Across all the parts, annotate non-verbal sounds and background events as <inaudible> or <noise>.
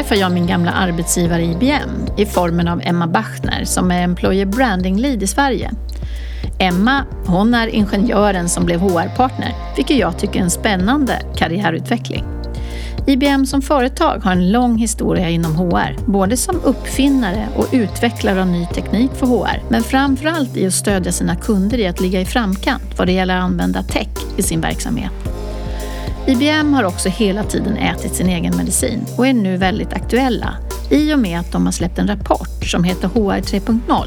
Idag träffar jag min gamla arbetsgivare IBM i formen av Emma Bachner som är Employer Branding Lead i Sverige. Emma, hon är ingenjören som blev HR-partner, vilket jag tycker är en spännande karriärutveckling. IBM som företag har en lång historia inom HR, både som uppfinnare och utvecklare av ny teknik för HR, men framförallt i att stödja sina kunder i att ligga i framkant vad det gäller att använda tech i sin verksamhet. IBM har också hela tiden ätit sin egen medicin och är nu väldigt aktuella i och med att de har släppt en rapport som heter HR 3.0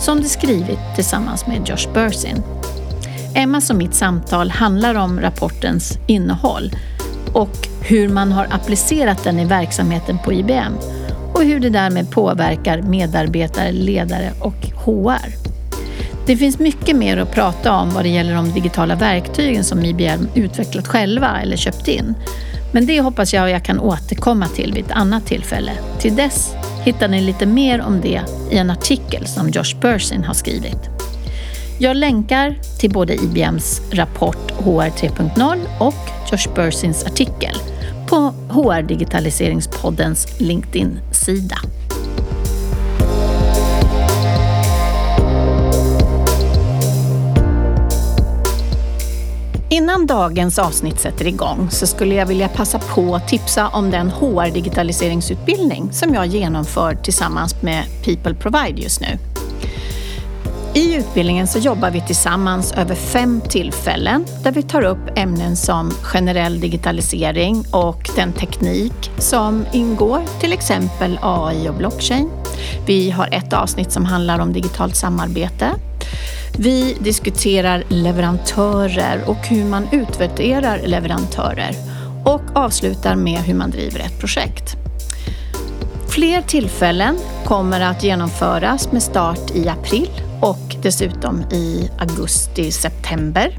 som de skrivit tillsammans med Josh Bersin. Emmas och mitt samtal handlar om rapportens innehåll och hur man har applicerat den i verksamheten på IBM och hur det därmed påverkar medarbetare, ledare och HR. Det finns mycket mer att prata om vad det gäller de digitala verktygen som IBM utvecklat själva eller köpt in. Men det hoppas jag jag kan återkomma till vid ett annat tillfälle. Till dess hittar ni lite mer om det i en artikel som Josh Persin har skrivit. Jag länkar till både IBMs rapport HR 3.0 och Josh Persins artikel på HR Digitaliseringspoddens LinkedIn-sida. Innan dagens avsnitt sätter igång så skulle jag vilja passa på att tipsa om den HR-digitaliseringsutbildning som jag genomför tillsammans med People Provide just nu. I utbildningen så jobbar vi tillsammans över fem tillfällen där vi tar upp ämnen som generell digitalisering och den teknik som ingår, till exempel AI och blockchain. Vi har ett avsnitt som handlar om digitalt samarbete. Vi diskuterar leverantörer och hur man utvärderar leverantörer och avslutar med hur man driver ett projekt. Fler tillfällen kommer att genomföras med start i april och dessutom i augusti-september.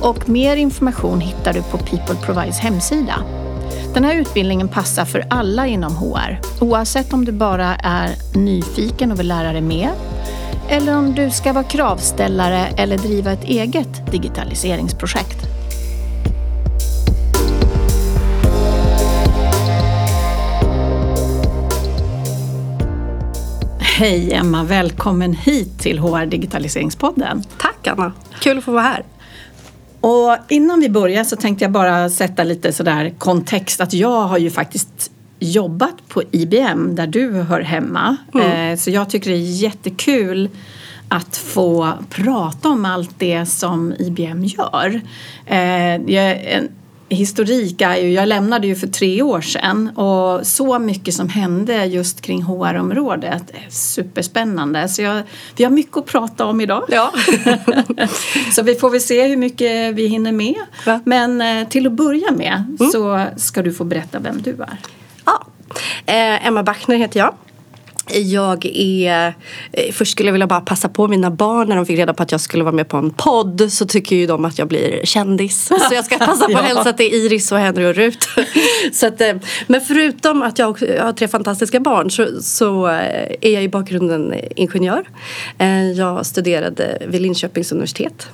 Och mer information hittar du på People Provides hemsida. Den här utbildningen passar för alla inom HR, oavsett om du bara är nyfiken och vill lära dig mer eller om du ska vara kravställare eller driva ett eget digitaliseringsprojekt. Hej Emma, välkommen hit till HR Digitaliseringspodden. Tack Anna, kul att få vara här. Och innan vi börjar så tänkte jag bara sätta lite sådär kontext att jag har ju faktiskt jobbat på IBM där du hör hemma. Mm. Eh, så jag tycker det är jättekul att få prata om allt det som IBM gör. Eh, en historik är ju, jag lämnade ju för tre år sedan och så mycket som hände just kring HR-området är superspännande. Så jag, vi har mycket att prata om idag. Ja. <laughs> så vi får väl se hur mycket vi hinner med. Va? Men eh, till att börja med mm. så ska du få berätta vem du är. Eh, Emma Backner heter jag. Jag är, eh, först skulle jag vilja bara passa på mina barn när de fick reda på att jag skulle vara med på en podd så tycker ju de att jag blir kändis. Så jag ska <laughs> passa på att hälsa till Iris och Henry och Rut. <laughs> så att, eh, men förutom att jag har tre fantastiska barn så, så eh, är jag i bakgrunden ingenjör. Jag studerade vid Linköpings universitet,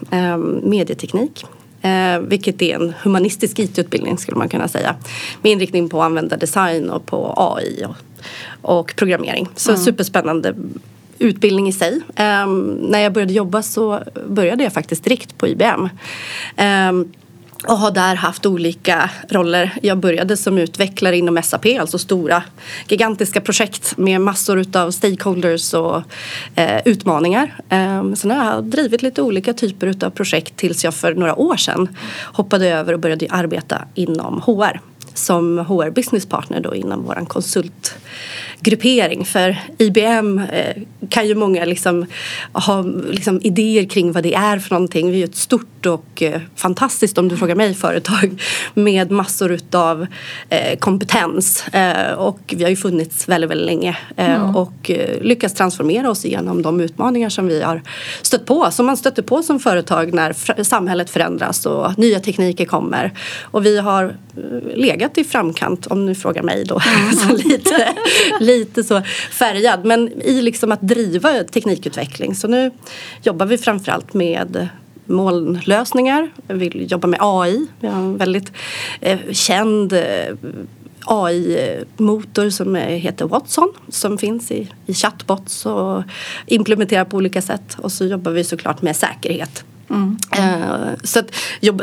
medieteknik. Eh, vilket är en humanistisk IT-utbildning skulle man kunna säga. Med inriktning på användardesign och på AI och, och programmering. Så mm. superspännande utbildning i sig. Um, när jag började jobba så började jag faktiskt direkt på IBM. Um, och har där haft olika roller. Jag började som utvecklare inom SAP, alltså stora gigantiska projekt med massor av stakeholders och eh, utmaningar. Eh, sen har jag drivit lite olika typer av projekt tills jag för några år sedan hoppade över och började arbeta inom HR som HR Business Partner då inom vår konsultgruppering. För IBM eh, kan ju många liksom ha liksom idéer kring vad det är för någonting. Vi är ett stort och eh, fantastiskt, om du frågar mig, företag <laughs> med massor utav eh, kompetens. och vi har ju funnits väldigt, väldigt länge mm. och lyckats transformera oss igenom de utmaningar som vi har stött på. Som man stöter på som företag när samhället förändras och nya tekniker kommer. Och vi har legat i framkant om du frågar mig då. Mm. <laughs> så lite, lite så färgad. Men i liksom att driva teknikutveckling. Så nu jobbar vi framförallt med molnlösningar. Vi vill jobba med AI. Vi har en väldigt eh, känd eh, AI-motor som heter Watson som finns i, i chatbots och implementerar på olika sätt. Och så jobbar vi såklart med säkerhet. Mm. Uh, så att,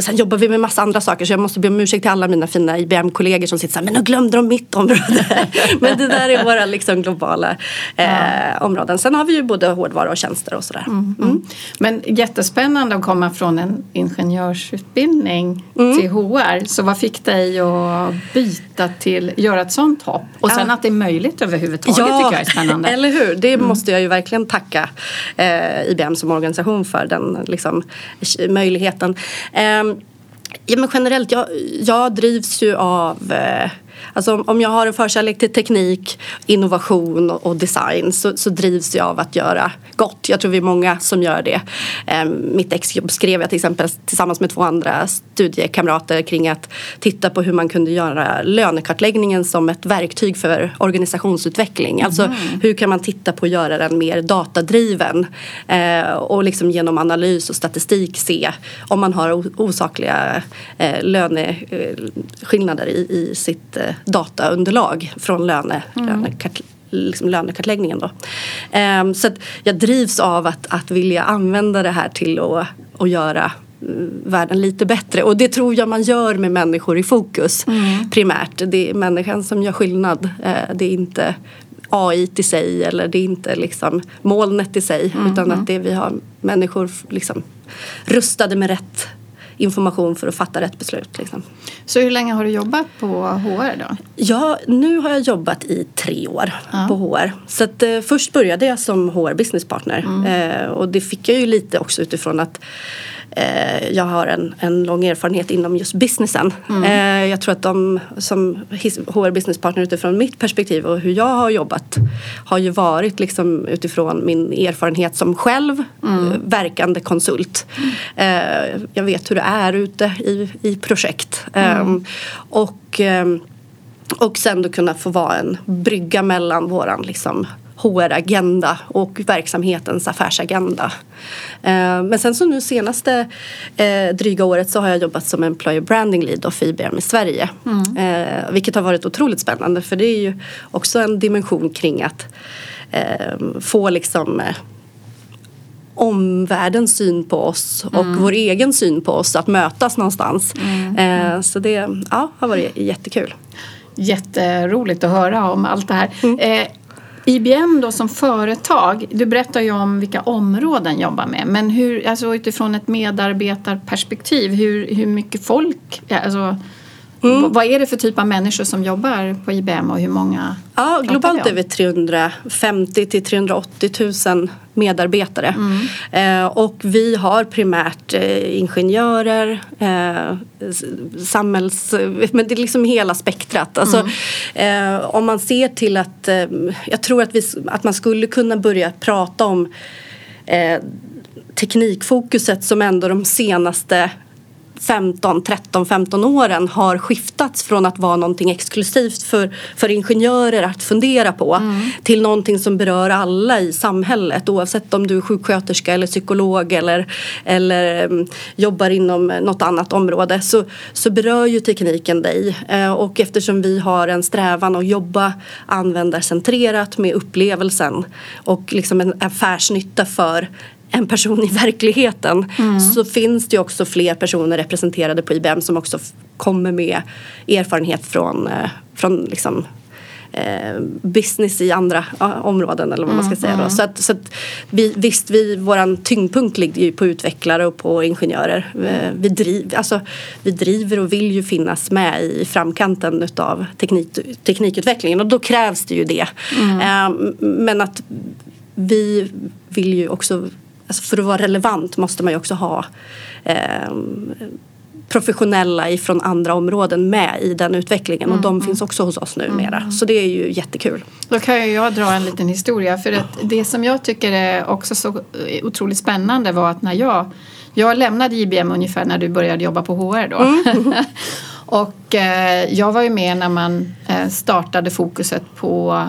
sen jobbar vi med massa andra saker så jag måste be om ursäkt till alla mina fina IBM-kollegor som sitter så här, men nu glömde de mitt område. <laughs> men det där är våra liksom, globala uh, områden. Sen har vi ju både hårdvara och tjänster och sådär. Mm. Mm. Men jättespännande att komma från en ingenjörsutbildning mm. till HR. Så vad fick dig att byta till, göra ett sånt hopp? Och sen att det är möjligt överhuvudtaget ja, tycker jag är spännande. <laughs> eller hur. Det mm. måste jag ju verkligen tacka uh, IBM som organisation för. Den liksom, möjligheten. Ehm, ja, men generellt, jag, jag drivs ju av eh, Alltså om jag har en förkärlek till teknik, innovation och design så, så, drivs jag av att göra gott. Jag tror vi är många som gör det. Um, mitt exjobb skrev jag till exempel tillsammans med två andra studiekamrater kring att titta på hur man kunde göra lönekartläggningen som ett verktyg för organisationsutveckling. Mm. Alltså hur kan man titta på att göra den mer datadriven uh, och liksom genom analys och statistik se om man har osakliga uh, löneskillnader i, i sitt dataunderlag från löne, mm. lönekart, liksom lönekartläggningen. Då. Um, så jag drivs av att, att vilja använda det här till att, att göra mm, världen lite bättre. Och det tror jag man gör med människor i fokus mm. primärt. Det är människan som gör skillnad. Eh, det är inte AI i sig eller det är inte liksom molnet i sig mm. utan att det vi har människor liksom rustade med rätt information för att fatta rätt beslut. Liksom. Så hur länge har du jobbat på HR då? Ja, nu har jag jobbat i tre år ja. på HR. Så att, eh, först började jag som HR business partner mm. eh, och det fick jag ju lite också utifrån att jag har en, en lång erfarenhet inom just businessen. Mm. Eh, jag tror att de som HR business partner utifrån mitt perspektiv och hur jag har jobbat har ju varit liksom utifrån min erfarenhet som själv mm. eh, verkande konsult. Eh, jag vet hur det är ute i, i projekt. Mm. Ehm, och ehm, och sen då kunna få vara en brygga mellan våran liksom HR-agenda och verksamhetens affärsagenda. Eh, men sen så nu senaste eh, dryga året så har jag jobbat som Employer Branding Lead för IBM i Sverige. Mm. Eh, vilket har varit otroligt spännande för det är ju också en dimension kring att få liksom omvärldens syn på oss och mm. vår egen syn på oss att mötas någonstans. Mm. så det ja, har varit jättekul. Jätteroligt att höra om allt det här. Mm. IBM då som företag, du berättar ju om vilka områden jobbar med men hur, alltså utifrån ett medarbetarperspektiv, hur, hur mycket folk, alltså, Mm. Vad är det för typ av människor som jobbar på IBM och hur många? Ja, globalt är vi 350 till 380 000 medarbetare. Mm. Eh, och vi har primärt eh, ingenjörer, eh, samhälls... Men det är liksom hela spektrat. Alltså, mm. Eh, om man ser till att... Eh, jag tror att, vi, att man skulle kunna börja prata om eh, teknikfokuset som ändå de senaste 15, 13, 15 åren har skiftats från att vara någonting exklusivt för, för ingenjörer att fundera på mm. till någonting som berör alla i samhället oavsett om du är sjuksköterska eller psykolog eller, eller um, jobbar inom något annat område så, så berör ju tekniken dig uh, och eftersom vi har en strävan att jobba användarcentrerat med upplevelsen och liksom en affärsnytta för en person i verkligheten mm. så finns det också fler personer representerade på IBM som också kommer med erfarenhet från, eh, från liksom, eh, business i andra ja, områden eller vad man ska säga. Då. Mm, mm. Så, att, så att vi, visst, vi, våran tyngdpunkt ligger ju på utvecklare och på ingenjörer. Eh, vi, driv, alltså, vi driver och vill ju finnas med i framkanten utav teknik, teknikutvecklingen och då krävs det ju det. Mm. Eh, men att vi vill ju också alltså för att vara relevant måste man ju också ha eh, professionella ifrån andra områden med i den utvecklingen och de mm. finns också hos oss numera. Mm. Så det är ju jättekul. Då kan jag dra en liten historia för att det som jag tycker är också så otroligt spännande var att när jag jag lämnade IBM ungefär när du började jobba på HR då. Mm. <laughs> och eh, jag var ju med när man eh, startade fokuset på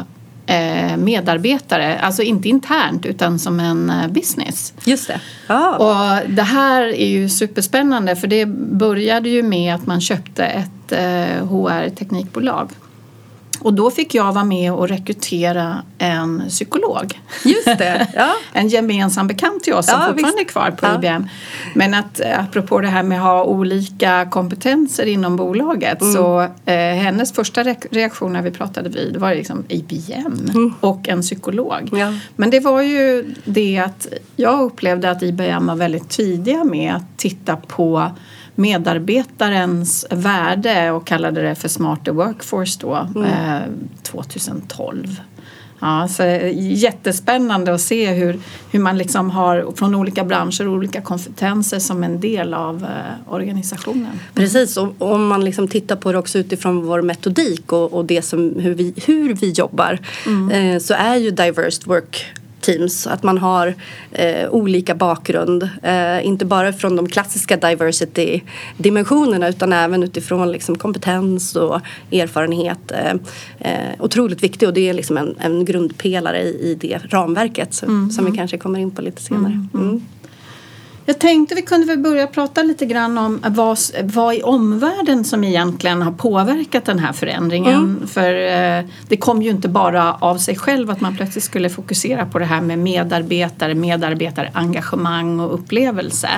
medarbetare, alltså inte internt utan som en eh, business. Just det. Ah. Och det här är ju superspännande för det började ju med att man köpte ett HR-teknikbolag Och då fick jag vara med och rekrytera en psykolog. Just det, <laughs> ja. en gemensam bekant till oss som Ja, fortfarande visst. är kvar på Ja. IBM. Men att eh, apropå det här med att ha olika kompetenser inom bolaget Mm. så eh, hennes första re- reaktion när vi pratade vid var liksom IBM och en psykolog. Mm. Ja. Men det var ju det att jag upplevde att IBM var väldigt tidiga med att titta på medarbetarens värde och kallade det för Smarter Workforce då, Mm. eh, 2012. Ja, så jättespännande att se hur, hur man liksom har från olika branscher olika kompetenser som en del av eh, organisationen. Precis, och om man liksom tittar på det också utifrån vår metodik och, och det som, hur, vi, hur vi jobbar eh, så är ju diverse work teams, att man har eh, olika bakgrund. Eh, inte bara från de klassiska diversity-dimensionerna utan även utifrån liksom, kompetens och erfarenhet. Eh, eh, otroligt viktigt och det är liksom en, en grundpelare i, i det ramverket som, som vi kanske kommer in på lite senare. Mm. Jag tänkte vi kunde väl börja prata lite grann om vad, vad i omvärlden som egentligen har påverkat den här förändringen. För eh, det kom ju inte bara av sig själv att man plötsligt skulle fokusera på det här med medarbetare, medarbetarengagemang och upplevelse.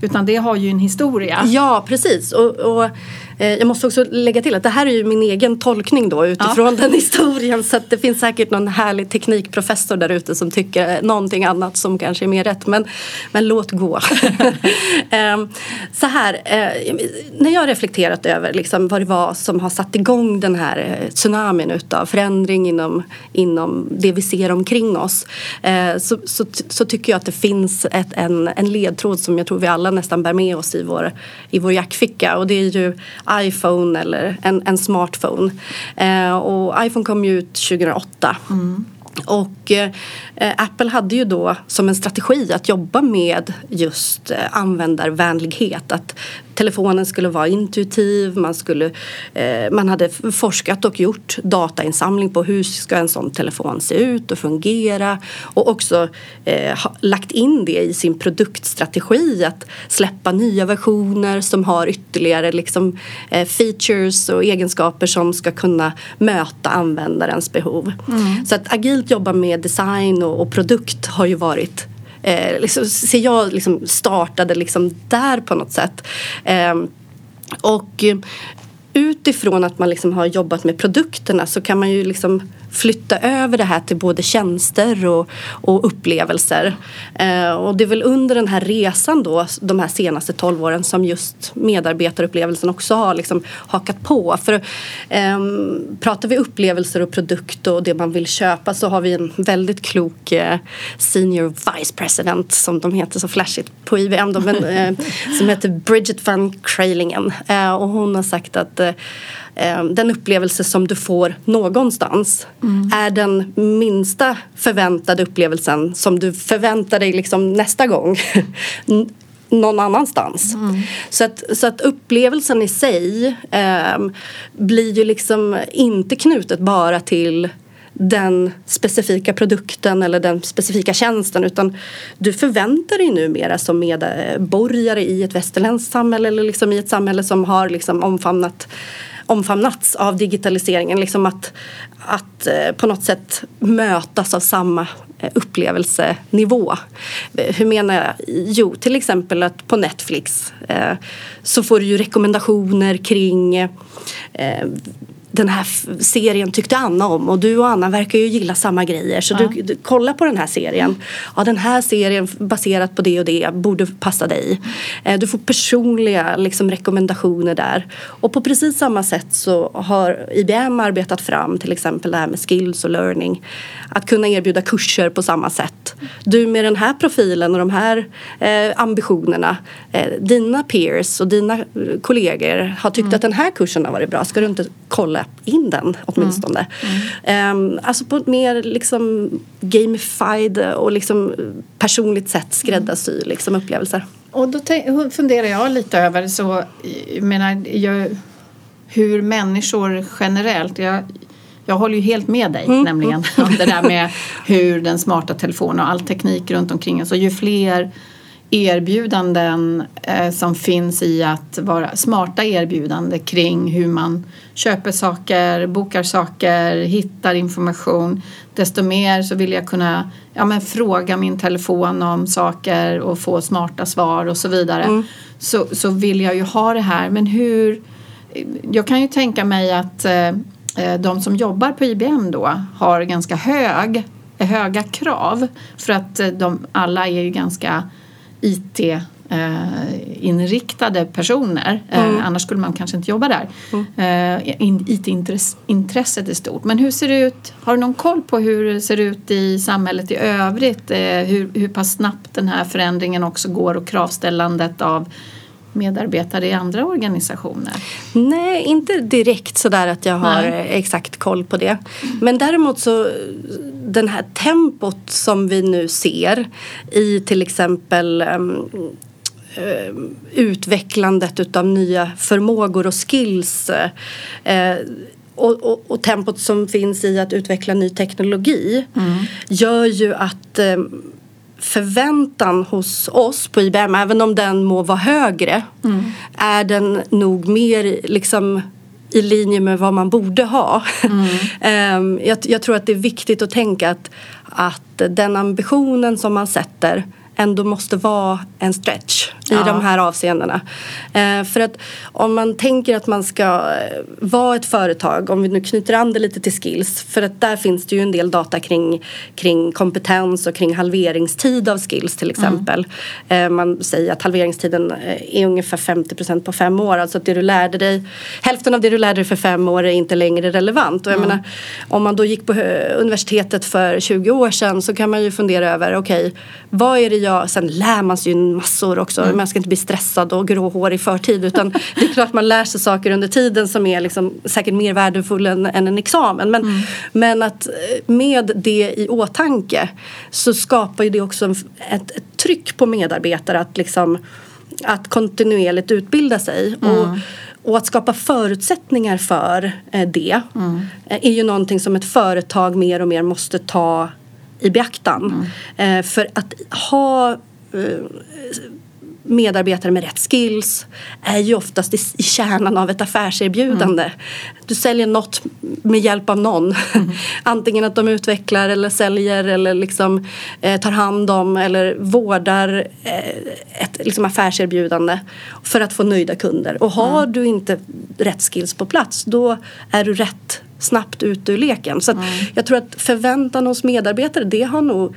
Utan det har ju en historia. Ja, precis. Och, och jag måste också lägga till att det här är ju min egen tolkning då utifrån <laughs> den historien. Så att det finns säkert någon härlig teknikprofessor där ute som tycker någonting annat som kanske är mer rätt. Men, men låt gå. <laughs> Ehm, så här, eh, när jag har reflekterat över liksom vad det var som har satt igång den här eh, tsunamin utav förändring inom, inom det vi ser omkring oss eh, så, så, så tycker jag att det finns ett, en, en ledtråd som jag tror vi alla nästan bär med oss i vår, i vår jackficka och det är ju iPhone eller en, en smartphone. Eh, och iPhone kom ju ut 2008. Och eh, Apple hade ju då som en strategi att jobba med just eh, användarvänlighet. Att telefonen skulle vara intuitiv, man, skulle, eh, man hade forskat och gjort datainsamling på hur ska en sån telefon se ut och fungera och också eh, lagt in det i sin produktstrategi att släppa nya versioner som har ytterligare liksom, eh, features och egenskaper som ska kunna möta användarens behov. Så att agilt jobba med design och, och produkt har ju varit eh, liksom, ser jag liksom startade liksom där på något sätt. Ehm, eh, och utifrån att man liksom har jobbat med produkterna så kan man ju liksom flytta över det här till både tjänster och, och upplevelser. Eh, och det är väl under den här resan då, de här senaste 12 åren som just medarbetarupplevelsen också har liksom hakat på. För eh, pratar vi upplevelser och produkt och det man vill köpa så har vi en väldigt klok eh, senior vice president som de heter så flashigt på IBM men, eh, <laughs> som heter Bridget van Krailingen. Eh, och hon har sagt att eh, den upplevelse som du får någonstans. Är den minsta förväntade upplevelsen som du förväntar dig liksom nästa gång? <laughs> Någon annanstans. Så, att, så att upplevelsen i sig eh, blir ju liksom inte knutet bara till den specifika produkten eller den specifika tjänsten utan du förväntar dig numera som medborgare i ett västerländskt samhälle eller liksom i ett samhälle som har liksom omfamnat omfamnats av digitaliseringen. Liksom att, att eh, på något sätt mötas av samma eh, upplevelsenivå. Eh, hur menar jag? Jo, till exempel att på Netflix eh, så får du ju rekommendationer kring eh, den här serien tyckte Anna om och du och Anna verkar ju gilla samma grejer så Ja. du, du kolla på den här serien. Ja, den här serien baserat på det och det borde passa dig. Eh, Du får personliga liksom, rekommendationer där. Och på precis samma sätt så har IBM arbetat fram till exempel det här med skills och learning. Att kunna erbjuda kurser på samma sätt. Du med den här profilen och de här eh, ambitionerna. Eh, dina peers och dina eh, kollegor har tyckt att den här kursen har varit bra. Ska du inte kolla in den åtminstone? Mm. alltså på ett mer liksom gamified och liksom personligt sätt skräddarsy liksom upplevelser. Och då funderar jag lite över så, jag menar, jag, hur människor generellt, jag, jag håller ju helt med dig nämligen om det där med hur den smarta telefonen och all teknik runt omkring oss och ju fler erbjudanden eh, som finns i att vara smarta erbjudanden kring hur man köper saker, bokar saker, hittar information desto mer så vill jag kunna ja, men fråga min telefon om saker och få smarta svar och så vidare. Mm. Så, så vill jag ju ha det här. Men hur... Jag kan ju tänka mig att eh, eh de som jobbar på IBM då har ganska hög, höga krav för att eh, de alla är ju ganska IT eh, inriktade personer. Eh, mm. annars skulle man kanske inte jobba där. Mm. Eh, IT-intresset är stort. Men hur ser det ut? Har du någon koll på hur det ser ut i samhället i övrigt? Hur, hur pass snabbt den här förändringen också går och kravställandet av medarbetare i andra organisationer? Nej, inte direkt sådär att jag har Nej. exakt koll på det. Men däremot så den här tempot som vi nu ser i till exempel um, utvecklandet av nya förmågor och skills uh, och, och, och, tempot som finns i att utveckla ny teknologi mm. gör ju att um, förväntan hos oss på IBM, även om den må vara högre, mm. är den nog mer liksom i linje med vad man borde ha. Mm. <laughs> jag, jag, tror att det är viktigt att tänka att, att den ambitionen som man sätter ändå måste vara en stretch i ja. de här avseendena. Eh, för att om man tänker att man ska eh, vara ett företag, om vi nu knyter an det lite till skills, för att där finns det ju en del data kring, kring kompetens och kring halveringstid av skills till exempel. Mm. Eh, man säger att halveringstiden eh, är ungefär 50 procent på fem år, alltså att det du lärde dig, hälften av det du lärde dig för fem år är inte längre relevant. Och jag mm. menar, om man då gick på universitetet för 20 år sedan så kan man ju fundera över, okej, okay, vad är det jag, sen lär man sig ju massor också, mm. man ska inte bli stressad och gråhårig i förtid utan <laughs> det är klart man lär sig saker under tiden som är liksom säkert mer värdefull än, än en examen. Men, mm. men att eh, med det i åtanke så skapar ju det också ett, ett tryck på medarbetare att liksom att kontinuerligt utbilda sig. Mm. Och, och att skapa förutsättningar för eh, det mm. är ju någonting som ett företag mer och mer måste ta i beaktan. Mm. Eh, för att ha eh, medarbetare med rätt skills är ju oftast i, i kärnan av ett affärserbjudande. Mm. Du säljer något med hjälp av någon. Mm. <laughs> Antingen att de utvecklar eller säljer eller liksom, eh, tar hand om eller vårdar eh, ett liksom, affärserbjudande för att få nöjda kunder. Och har mm. du inte rätt skills på plats då är du rätt snabbt ut ur leken. Så mm. jag tror att förväntan hos medarbetare det har nog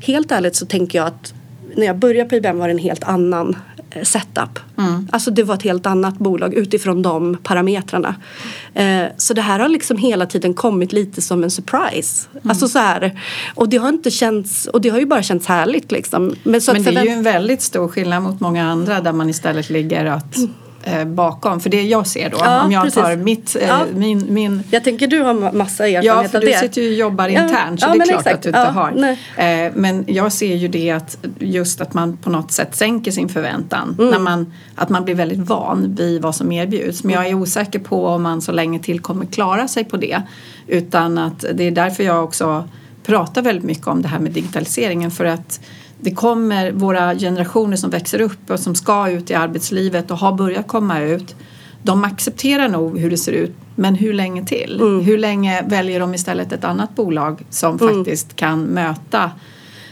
helt ärligt så tänker jag att när jag började på IBM var det en helt annan eh, setup. Mm. Alltså det var ett helt annat bolag utifrån de parametrarna. Eh, så det här har liksom hela tiden kommit lite som en surprise. Mm. Alltså så här. Och det har inte känts, och det har ju bara känts härligt liksom. Men, Men det är ju en väldigt stor skillnad mot många andra där man istället ligger att mm eh, bakom. För det jag ser då, ja, om jag precis. tar mitt, eh, ja. min, min... Jag tänker du har massa erfarenhet ja, för av det. Ja, du sitter ju och jobbar internt så det är klart exakt. att du inte har. Eh, men jag ser ju det att just att man på något sätt sänker sin förväntan. Mm. När man, att man blir väldigt van vid vad som erbjuds. Men jag är osäker på om man så länge till kommer klara sig på det. Utan att det är därför jag också pratar väldigt mycket om det här med digitaliseringen. För att det kommer våra generationer som växer upp och som ska ut i arbetslivet och har börjat komma ut de accepterar nog hur det ser ut men hur länge till? Mm. Hur länge väljer de istället ett annat bolag som mm. faktiskt kan möta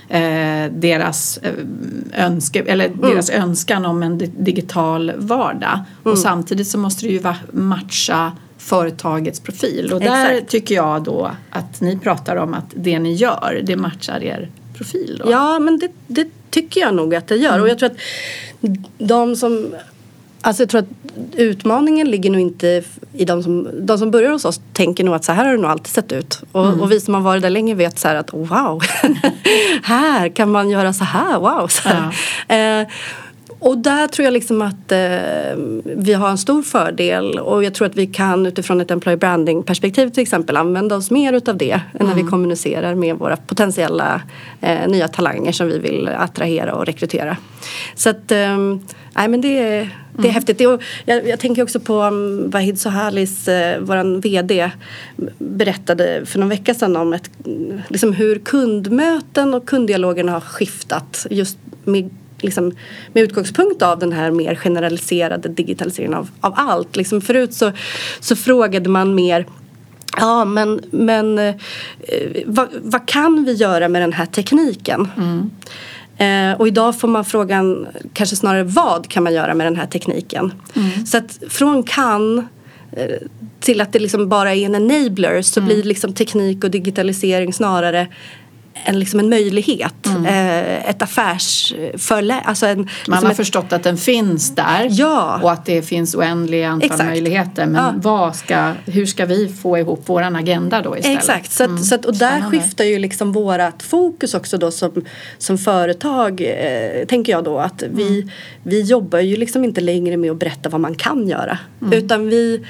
eh, deras, eh, önske, eller mm. deras önskan om en digital vardag och mm. samtidigt så måste det ju matcha företagets profil och där Exakt. tycker jag då att ni pratar om att det ni gör det matchar er profil? Då? Ja, men det, det tycker jag nog att det gör. Mm. Och jag tror att de som Alltså jag tror att utmaningen ligger nog inte i de som, de som börjar hos oss tänker nog att så här har det nog alltid sett ut. Och, mm. och vi som har varit där länge vet så här att wow, <laughs> här kan man göra så här, wow. <laughs> Så här. Ja. Eh, och där tror jag liksom att eh, vi har en stor fördel och jag tror att vi kan utifrån ett employer branding perspektiv till exempel använda oss mer utav det mm. när vi mm. kommunicerar med våra potentiella eh, nya talanger som vi vill attrahera och rekrytera. Så att eh, nej men det är det är mm. häftigt. jag, jag, tänker också på um, Vahid Sohalis, eh, vår VD, berättade för någon vecka sedan om ett, liksom hur kundmöten och kunddialogerna har skiftat just med liksom, med utgångspunkt av den här mer generaliserade digitaliseringen av, av allt. Liksom förut så, så frågade man mer Ja, men, men eh, vad, vad, kan vi göra med den här tekniken? Mm. Eh, och idag får man frågan kanske snarare vad kan man göra med den här tekniken? Mm. Så att från kan eh, till att det liksom bara är en enabler så mm. blir liksom teknik och digitalisering snarare en, liksom en möjlighet. Mm. Eh, ett affärsförläge. Alltså Man liksom har ett... förstått att den finns där ja. och att det finns oändliga antal Exakt. möjligheter. Men ja. vad ska, hur ska vi få ihop vår agenda då istället? Exakt, så att, mm. så att, och där Spännande. skiftar ju liksom vårat fokus också då som, som företag. Eh, tänker jag då att vi, mm. vi jobbar ju liksom inte längre med att berätta vad man kan göra. Mm. Utan vi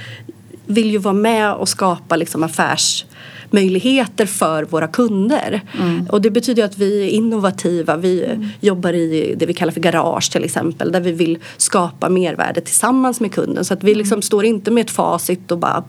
vill ju vara med och skapa liksom affärs möjligheter för våra kunder. Mm. Och det betyder att vi är innovativa. Vi mm. jobbar i det vi kallar för garage till exempel där vi vill skapa mervärde tillsammans med kunden. Så att vi liksom mm. står inte med ett facit och bara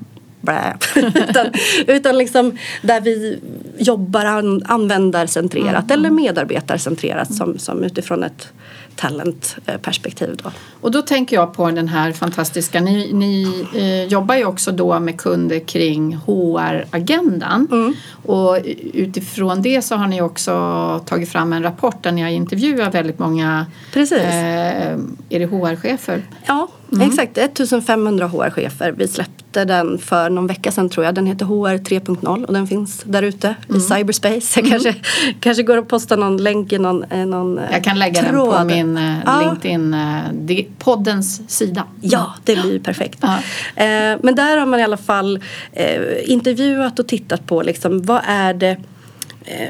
<laughs> utan, utan liksom där vi jobbar an, användarcentrerat mm. eller medarbetarcentrerat som, som utifrån ett talentperspektiv. Då. Och då tänker jag på den här fantastiska, ni, ni eh, jobbar ju också då med kunder kring HR-agendan mm. och utifrån det så har ni också tagit fram en rapport där ni har intervjuat väldigt många Precis. Eh, är det HR-chefer? Ja, Mm. Exakt, 1500 HR-chefer. Vi släppte den för någon vecka sedan tror jag. Den heter HR 3.0 och den finns där ute mm. i cyberspace. Jag kanske, kanske går och postar någon länk i någon, eh, någon Jag kan lägga tråd. den på min uh, ja. LinkedIn, poddens sida. Ja, det blir ju perfekt. Ja. Uh, men där har man i alla fall intervjuat och tittat på liksom, vad är det eh,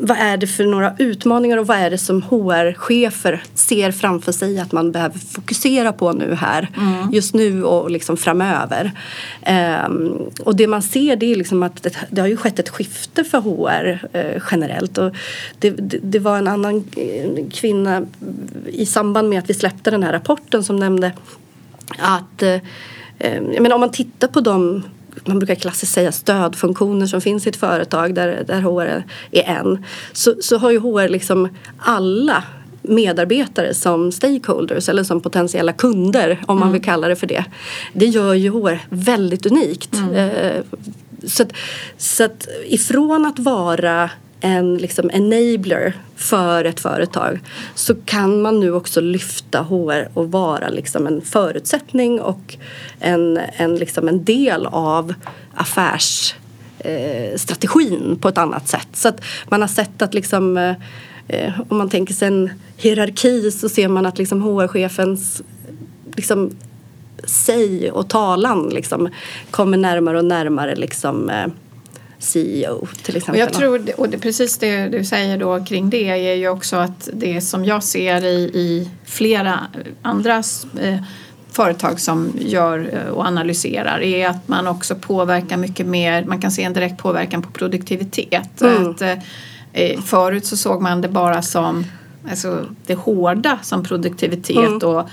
vad är det för några utmaningar och vad är det som HR-chefer ser framför sig att man behöver fokusera på nu här mm. just nu och liksom framöver. Eh, och det man ser det är liksom att det, det, har ju skett ett skifte för HR eh, generellt och det, det, det, var en annan eh, kvinna i samband med att vi släppte den här rapporten som nämnde att eh, eh, menar, om man tittar på de man brukar klassiskt säga stödfunktioner som finns i ett företag där, där HR är en så, så har ju HR liksom alla medarbetare som stakeholders eller som potentiella kunder om mm. man vill kalla det för det. Det gör ju HR väldigt unikt. Mm. Eh, så, att, så att ifrån att vara en liksom enabler för ett företag så kan man nu också lyfta HR och vara liksom en förutsättning och en, en, liksom en del av affärsstrategin eh, på ett annat sätt. Så att man har sett att liksom, eh, om man tänker sig en hierarki så ser man att liksom HR-chefens liksom, säg och talan liksom, kommer närmare och närmare liksom, eh, CEO till exempel. Och jag tror, och det, precis det du säger då kring det är ju också att det som jag ser i, i flera andra eh, företag som gör eh, och analyserar är att man också påverkar mycket mer, man kan se en direkt påverkan på produktivitet. Mm. Att, eh, eh förut så såg man det bara som alltså, det hårda som produktivitet mm. och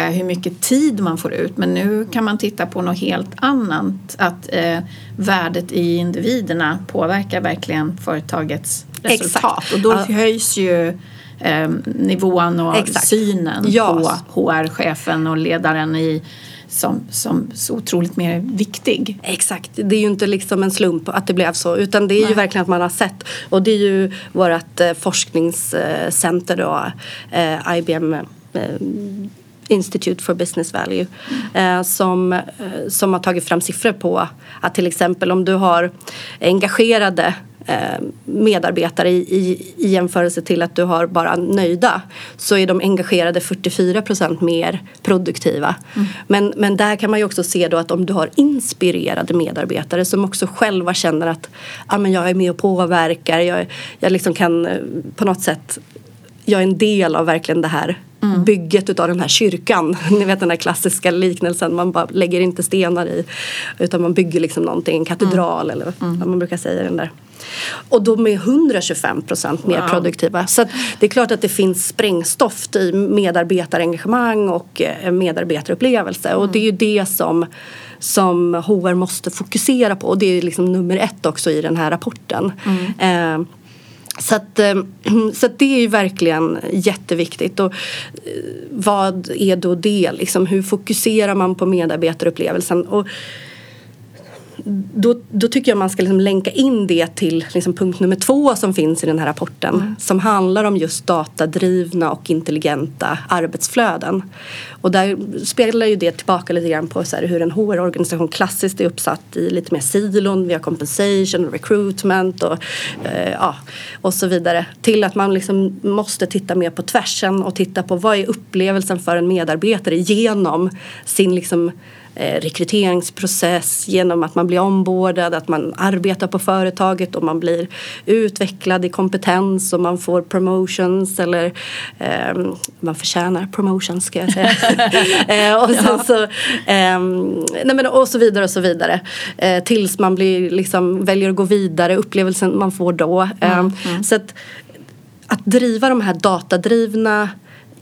hur mycket tid man får ut. Men nu kan man titta på något helt annat. Att eh, värdet i individerna påverkar verkligen företagets resultat. Exakt. Och då ja. höjs ju eh, nivån och Exakt. synen ja. på HR-chefen och ledaren i som, som så otroligt mer viktig. Exakt, det är ju inte liksom en slump att det blev så utan det är Nej. ju verkligen att man har sett och det är ju vårt eh, forskningscenter då, eh, IBM eh, Institute for Business Value eh, som, eh, som har tagit fram siffror på att till exempel om du har engagerade eh, medarbetare i, i, i jämförelse till att du har bara nöjda så är de engagerade 44 procent mer produktiva. Mm. Men, men där kan man ju också se då att om du har inspirerade medarbetare som också själva känner att ah, men jag är med och påverkar, jag, jag liksom kan på något sätt jag är en del av verkligen det här mm. bygget utav den här kyrkan. <laughs> Ni vet den där klassiska liknelsen, man bara lägger inte stenar i utan man bygger liksom någonting, en katedral mm. eller vad man brukar säga den där. Och de är 125 procent mer wow. produktiva. Så det är klart att det finns sprängstoff i medarbetarengagemang och eh, medarbetarupplevelse mm. och det är ju det som som HR måste fokusera på och det är liksom nummer ett också i den här rapporten. Mm. Eh, så, att, eh, <clears throat> så att det är ju verkligen jätteviktigt. Och eh, vad är då det? Liksom, hur fokuserar man på medarbetarupplevelsen? Och då, då tycker jag man ska liksom länka in det till liksom punkt nummer två som finns i den här rapporten mm. som handlar om just datadrivna och intelligenta arbetsflöden. Och där spelar ju det tillbaka lite grann på så här hur en HR-organisation klassiskt är uppsatt i lite mer silon. Vi har compensation, recruitment och, eh, ja, och så vidare. Till att man liksom måste titta mer på tvärsen och titta på vad är upplevelsen för en medarbetare genom sin liksom rekryteringsprocess genom att man blir ombordad, att man arbetar på företaget och man blir utvecklad i kompetens och man får promotions eller eh, man förtjänar promotions ska jag säga. <laughs> eh, och, sen så, eh, nej men, och så vidare och så vidare. Eh, tills man blir, liksom, väljer att gå vidare, upplevelsen man får då. Mm, mm. Så att, att driva de här datadrivna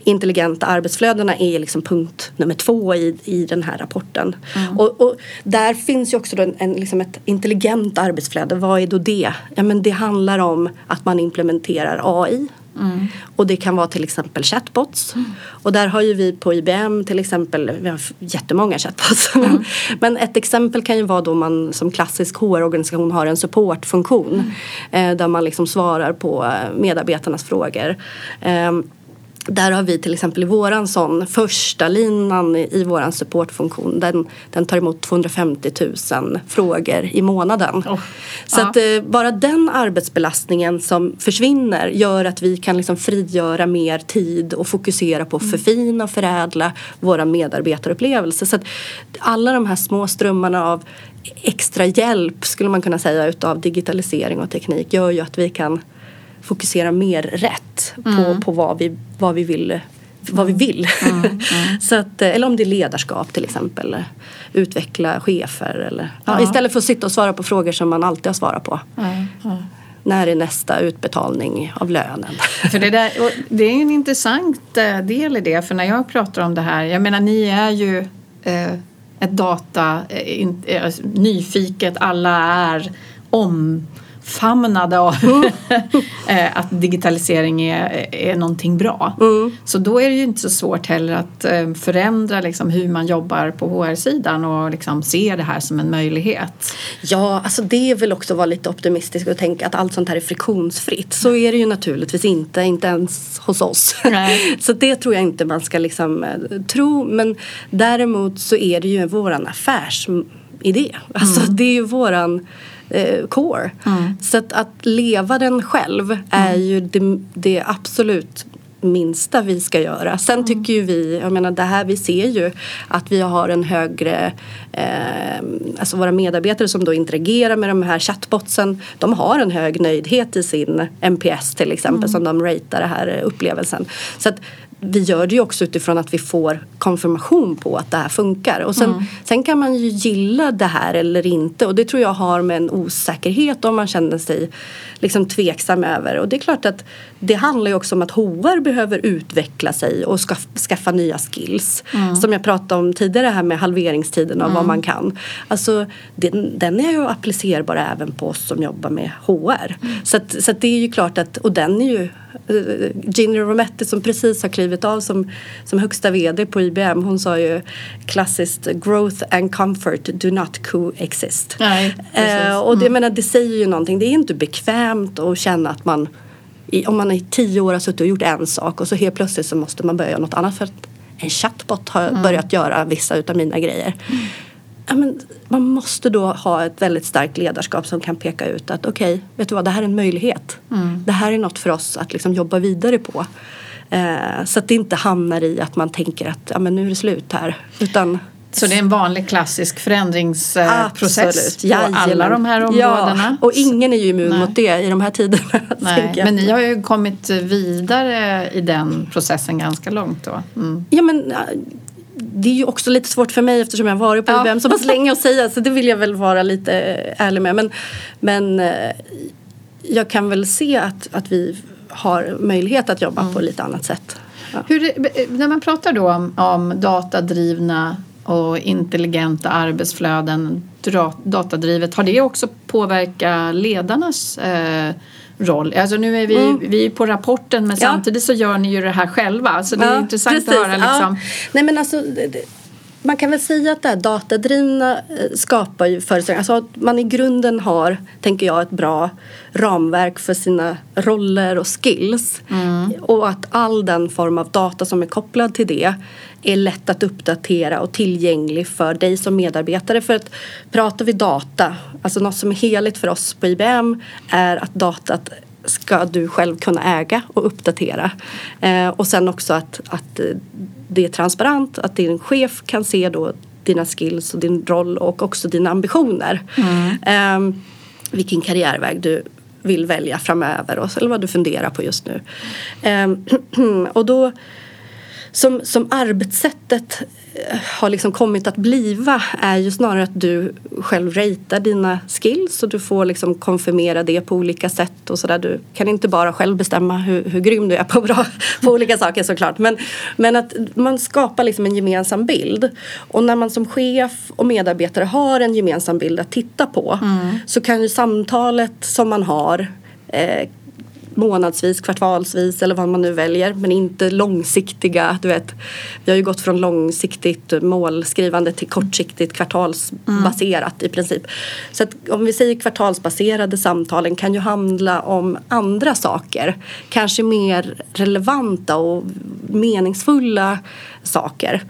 intelligenta arbetsflödena är liksom punkt nummer två i, i den här rapporten. Mm. Och, och, där finns ju också en, en, liksom ett intelligent arbetsflöde. Vad är då det? Ja, men det handlar om att man implementerar AI. Mm. Och det kan vara till exempel chatbots. Mm. Och där har ju vi på IBM till exempel, vi har jättemånga chatbots. Mm. <laughs> Men ett exempel kan ju vara då man som klassisk HR-organisation har en supportfunktion. Mm. Eh, där man liksom svarar på medarbetarnas frågor. Eh, där har vi till exempel i våran sån första linan i våran supportfunktion den, den tar emot 250 000 frågor i månaden. Oh. Så ja. att eh, bara den arbetsbelastningen som försvinner gör att vi kan liksom frigöra mer tid och fokusera på att mm. förfina och förädla våra medarbetarupplevelser. Så att alla de här små strömmarna av extra hjälp skulle man kunna säga utav digitalisering och teknik gör ju att vi kan fokusera mer rätt på, mm. på vad, vi, vad vi vill vad vi vill. Mm, mm. <laughs> så att, eller om det är ledarskap till exempel. Utveckla chefer. Eller, ja. istället för att sitta och svara på frågor som man alltid har svarat på. När är nästa utbetalning av lönen? <laughs> För det, där, det är en intressant eh, del i det. För när jag pratar om det här. Jag menar ni är ju eh, ett data eh, in, eh, nyfiket. Alla är om famnade av <laughs> eh, att digitalisering är, är någonting bra. Mm. Så då är det ju inte så svårt heller att eh, förändra liksom hur man jobbar på HR-sidan och liksom se det här som en möjlighet. Ja, alltså det är väl också att vara lite optimistisk och tänka att allt sånt här är friktionsfritt. Så är det ju naturligtvis inte, inte ens hos oss. <laughs> så det tror jag inte man ska liksom eh, tro. Men däremot så är det ju våran affärsidé. Alltså mm. det är ju våran eh, core. Mm. Så att, att, leva den själv är mm. ju det, det absolut minsta vi ska göra. Sen mm. tycker ju vi, jag menar det här, vi ser ju att vi har en högre, eh, alltså våra medarbetare som då interagerar med de här chatbotsen, de har en hög nöjdhet i sin NPS till exempel mm. som de ratear den här upplevelsen. Så att vi gör det ju också utifrån att vi får konfirmation på att det här funkar. Och sen, mm. sen kan man ju gilla det här eller inte och det tror jag har med en osäkerhet om man känner sig liksom tveksam över. Och det är klart att det handlar ju också om att HR behöver utveckla sig och ska, skaffa nya skills. Mm. Som jag pratade om tidigare här med halveringstiden av mm. vad man kan. Alltså den, den är ju applicerbar även på oss som jobbar med HR. Mm. Så, att, så att det är ju klart att, och den är ju uh, Ginny Rometty som precis har klivit av som, som högsta VD på IBM. Hon sa ju klassiskt growth and comfort do not coexist. Nej, uh, och det, mm. menar, det säger ju någonting. Det är inte bekvämt att känna att man om man i tio år har suttit och gjort en sak och så helt plötsligt så måste man börja göra något annat för att en chatbot har mm. börjat göra vissa utav mina grejer. Mm. Ja, men man måste då ha ett väldigt starkt ledarskap som kan peka ut att okej, okay, vet du vad, det här är en möjlighet. Mm. Det här är något för oss att liksom jobba vidare på. Eh, så att det inte hamnar i att man tänker att ja, men nu är det slut här. Utan så det är en vanlig klassisk förändringsprocess på alla de här områdena? Ja, och ingen är ju immun Nej. mot det i de här tiderna. <laughs> Nej, men ni har ju kommit vidare i den processen ganska långt då. Mm. Ja, men det är ju också lite svårt för mig eftersom jag har varit på ja. IBM så pass <laughs> länge att säga så det vill jag väl vara lite ärlig med. Men, men eh, jag kan väl se att, att vi har möjlighet att jobba mm. på lite annat sätt. Ja. Hur, när man pratar då om, om datadrivna och intelligenta arbetsflöden, datadrivet. Har det också påverkat ledarnas eh, roll? Alltså nu är vi, mm. vi är på rapporten men ja. samtidigt så gör ni ju det här själva. Så det är intressant precis. att höra. Liksom. Ja. Nej, men alltså, det, man kan väl säga att det här datadrivna eh, skapar ju förutsättningar. Alltså att man i grunden har, tänker jag, ett bra ramverk för sina roller och skills. Mm. Och att all den form av data som är kopplad till det är lätt att uppdatera och tillgänglig för dig som medarbetare. För att pratar vi data, alltså något som är heligt för oss på IBM är att datat ska du själv kunna äga och uppdatera. Eh, och sen också att, att det är transparent, att din chef kan se då dina skills och din roll och också dina ambitioner. Mm. Eh, vilken karriärväg du vill välja framöver och, eller vad du funderar på just nu. Eh, <clears throat> och då som, som arbetssättet eh, har liksom kommit att bliva är ju snarare att du själv ratear dina skills och du får liksom konfirmera det på olika sätt och sådär. Du kan inte bara själv bestämma hur, hur grym du är på, bra, på olika saker såklart. Men, men att man skapar liksom en gemensam bild. Och när man som chef och medarbetare har en gemensam bild att titta på mm. så kan ju samtalet som man har eh, månadsvis, kvartalsvis eller vad man nu väljer. Men inte långsiktiga. Du vet, vi har ju gått från långsiktigt målskrivande till kortsiktigt kvartalsbaserat mm. i princip. Så att om vi säger kvartalsbaserade samtalen kan ju handla om andra saker. Kanske mer relevanta och meningsfulla saker.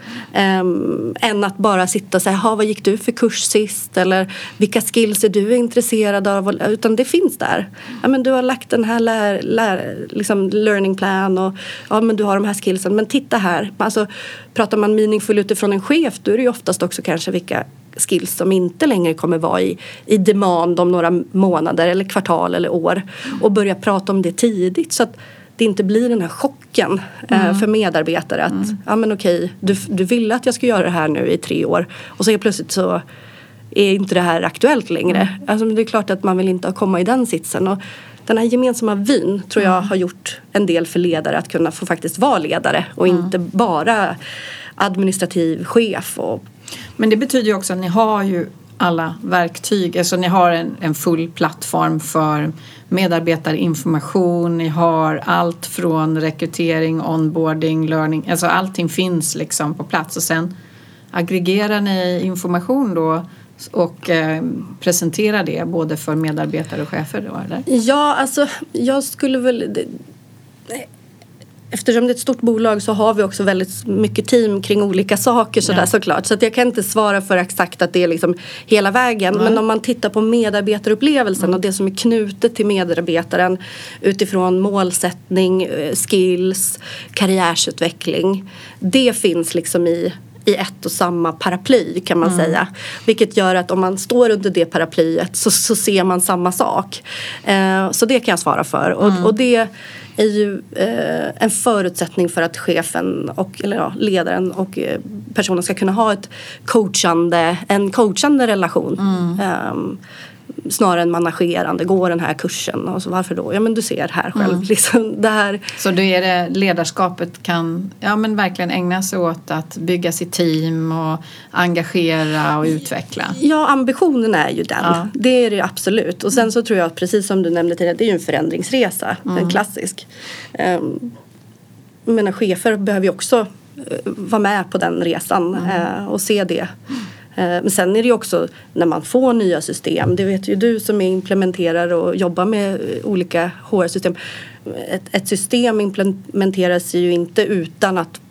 Um, än att bara sitta och säga, vad gick du för kurs sist? Eller vilka skills är du intresserad av? Utan det finns där. Ja, men du har lagt den här lär, lär, liksom learning plan och ja, men du har de här skillsen. Men titta här. Alltså, pratar man meaningful utifrån en chef då är det ju oftast också kanske vilka skills som inte längre kommer vara i, i demand om några månader eller kvartal eller år. Och börja prata om det tidigt. så att det inte blir den här chocken eh, mm. för medarbetare att mm. ja men okej du, du ville att jag ska göra det här nu i tre år och så är plötsligt så är inte det här aktuellt längre. Mm. Alltså, det är klart att man vill inte komma i den sitsen. Och den här gemensamma vyn tror jag mm. har gjort en del för ledare att kunna få faktiskt vara ledare och mm. inte bara administrativ chef. Och... Men det betyder ju också att ni har ju alla verktyg. Alltså ni har en, en full plattform för medarbetarinformation, ni har allt från rekrytering, onboarding, learning, alltså allting finns liksom på plats och sen aggregerar ni information då och eh, presenterar det både för medarbetare och chefer då eller? Ja, alltså jag skulle väl eftersom det är ett stort bolag så har vi också väldigt mycket team kring olika saker sådär ja. såklart. Så att jag kan inte svara för exakt att det är liksom hela vägen. Mm. Men om man tittar på medarbetarupplevelsen mm. och det som är knutet till medarbetaren utifrån målsättning, eh, skills, karriärsutveckling. Det finns liksom i i ett och samma paraply kan man mm. säga. Vilket gör att om man står under det paraplyet så, så ser man samma sak. Eh, så det kan jag svara för. Och, och det är ju eh, en förutsättning för att chefen och eller ja, ledaren och eh, personen ska kunna ha ett coachande, en coachande relation. Mm. Um, snarare än managerande. Gå den här kursen. Och så, varför då? Ja men du ser här själv. Mm. Liksom, det här. Så då är det ledarskapet kan ja, men verkligen ägna sig åt att bygga sitt team och engagera och utveckla? Ja ambitionen är ju den. Ja. Det är det absolut. Och sen så tror jag precis som du nämnde tidigare det är ju en förändringsresa. Mm. En klassisk. Um, menar chefer behöver ju också uh, vara med på den resan mm. uh, och se det. Eh, men sen är det ju också när man får nya system, det vet ju du som implementerar och jobbar med olika HR-system. Ett, ett system implementeras ju inte utan att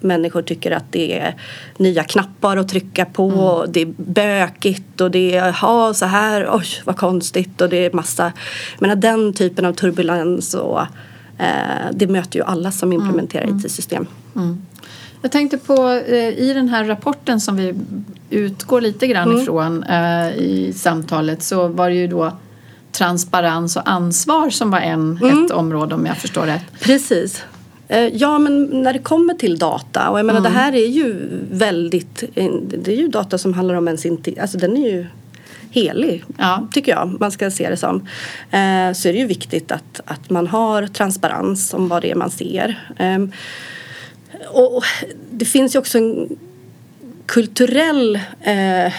människor tycker att det är nya knappar att trycka på. Mm. Det är bökigt och det är ha så här, oj vad konstigt och det är massa. Men den typen av turbulens och eh, det möter ju alla som implementerar mm. IT-system. Mm. Jag tänkte på eh, i den här rapporten som vi utgår lite grann mm. ifrån eh, i samtalet så var det ju då transparens och ansvar som var en, mm. ett område om jag förstår rätt. Precis. Eh, ja men när det kommer till data och jag menar mm. det här är ju väldigt, det är ju data som handlar om ens inte, alltså den är ju helig, ja. tycker jag man ska se det som. Eh, så är det ju viktigt att, att man har transparens om vad det är man ser. Eh, och det finns ju också en kulturell eh,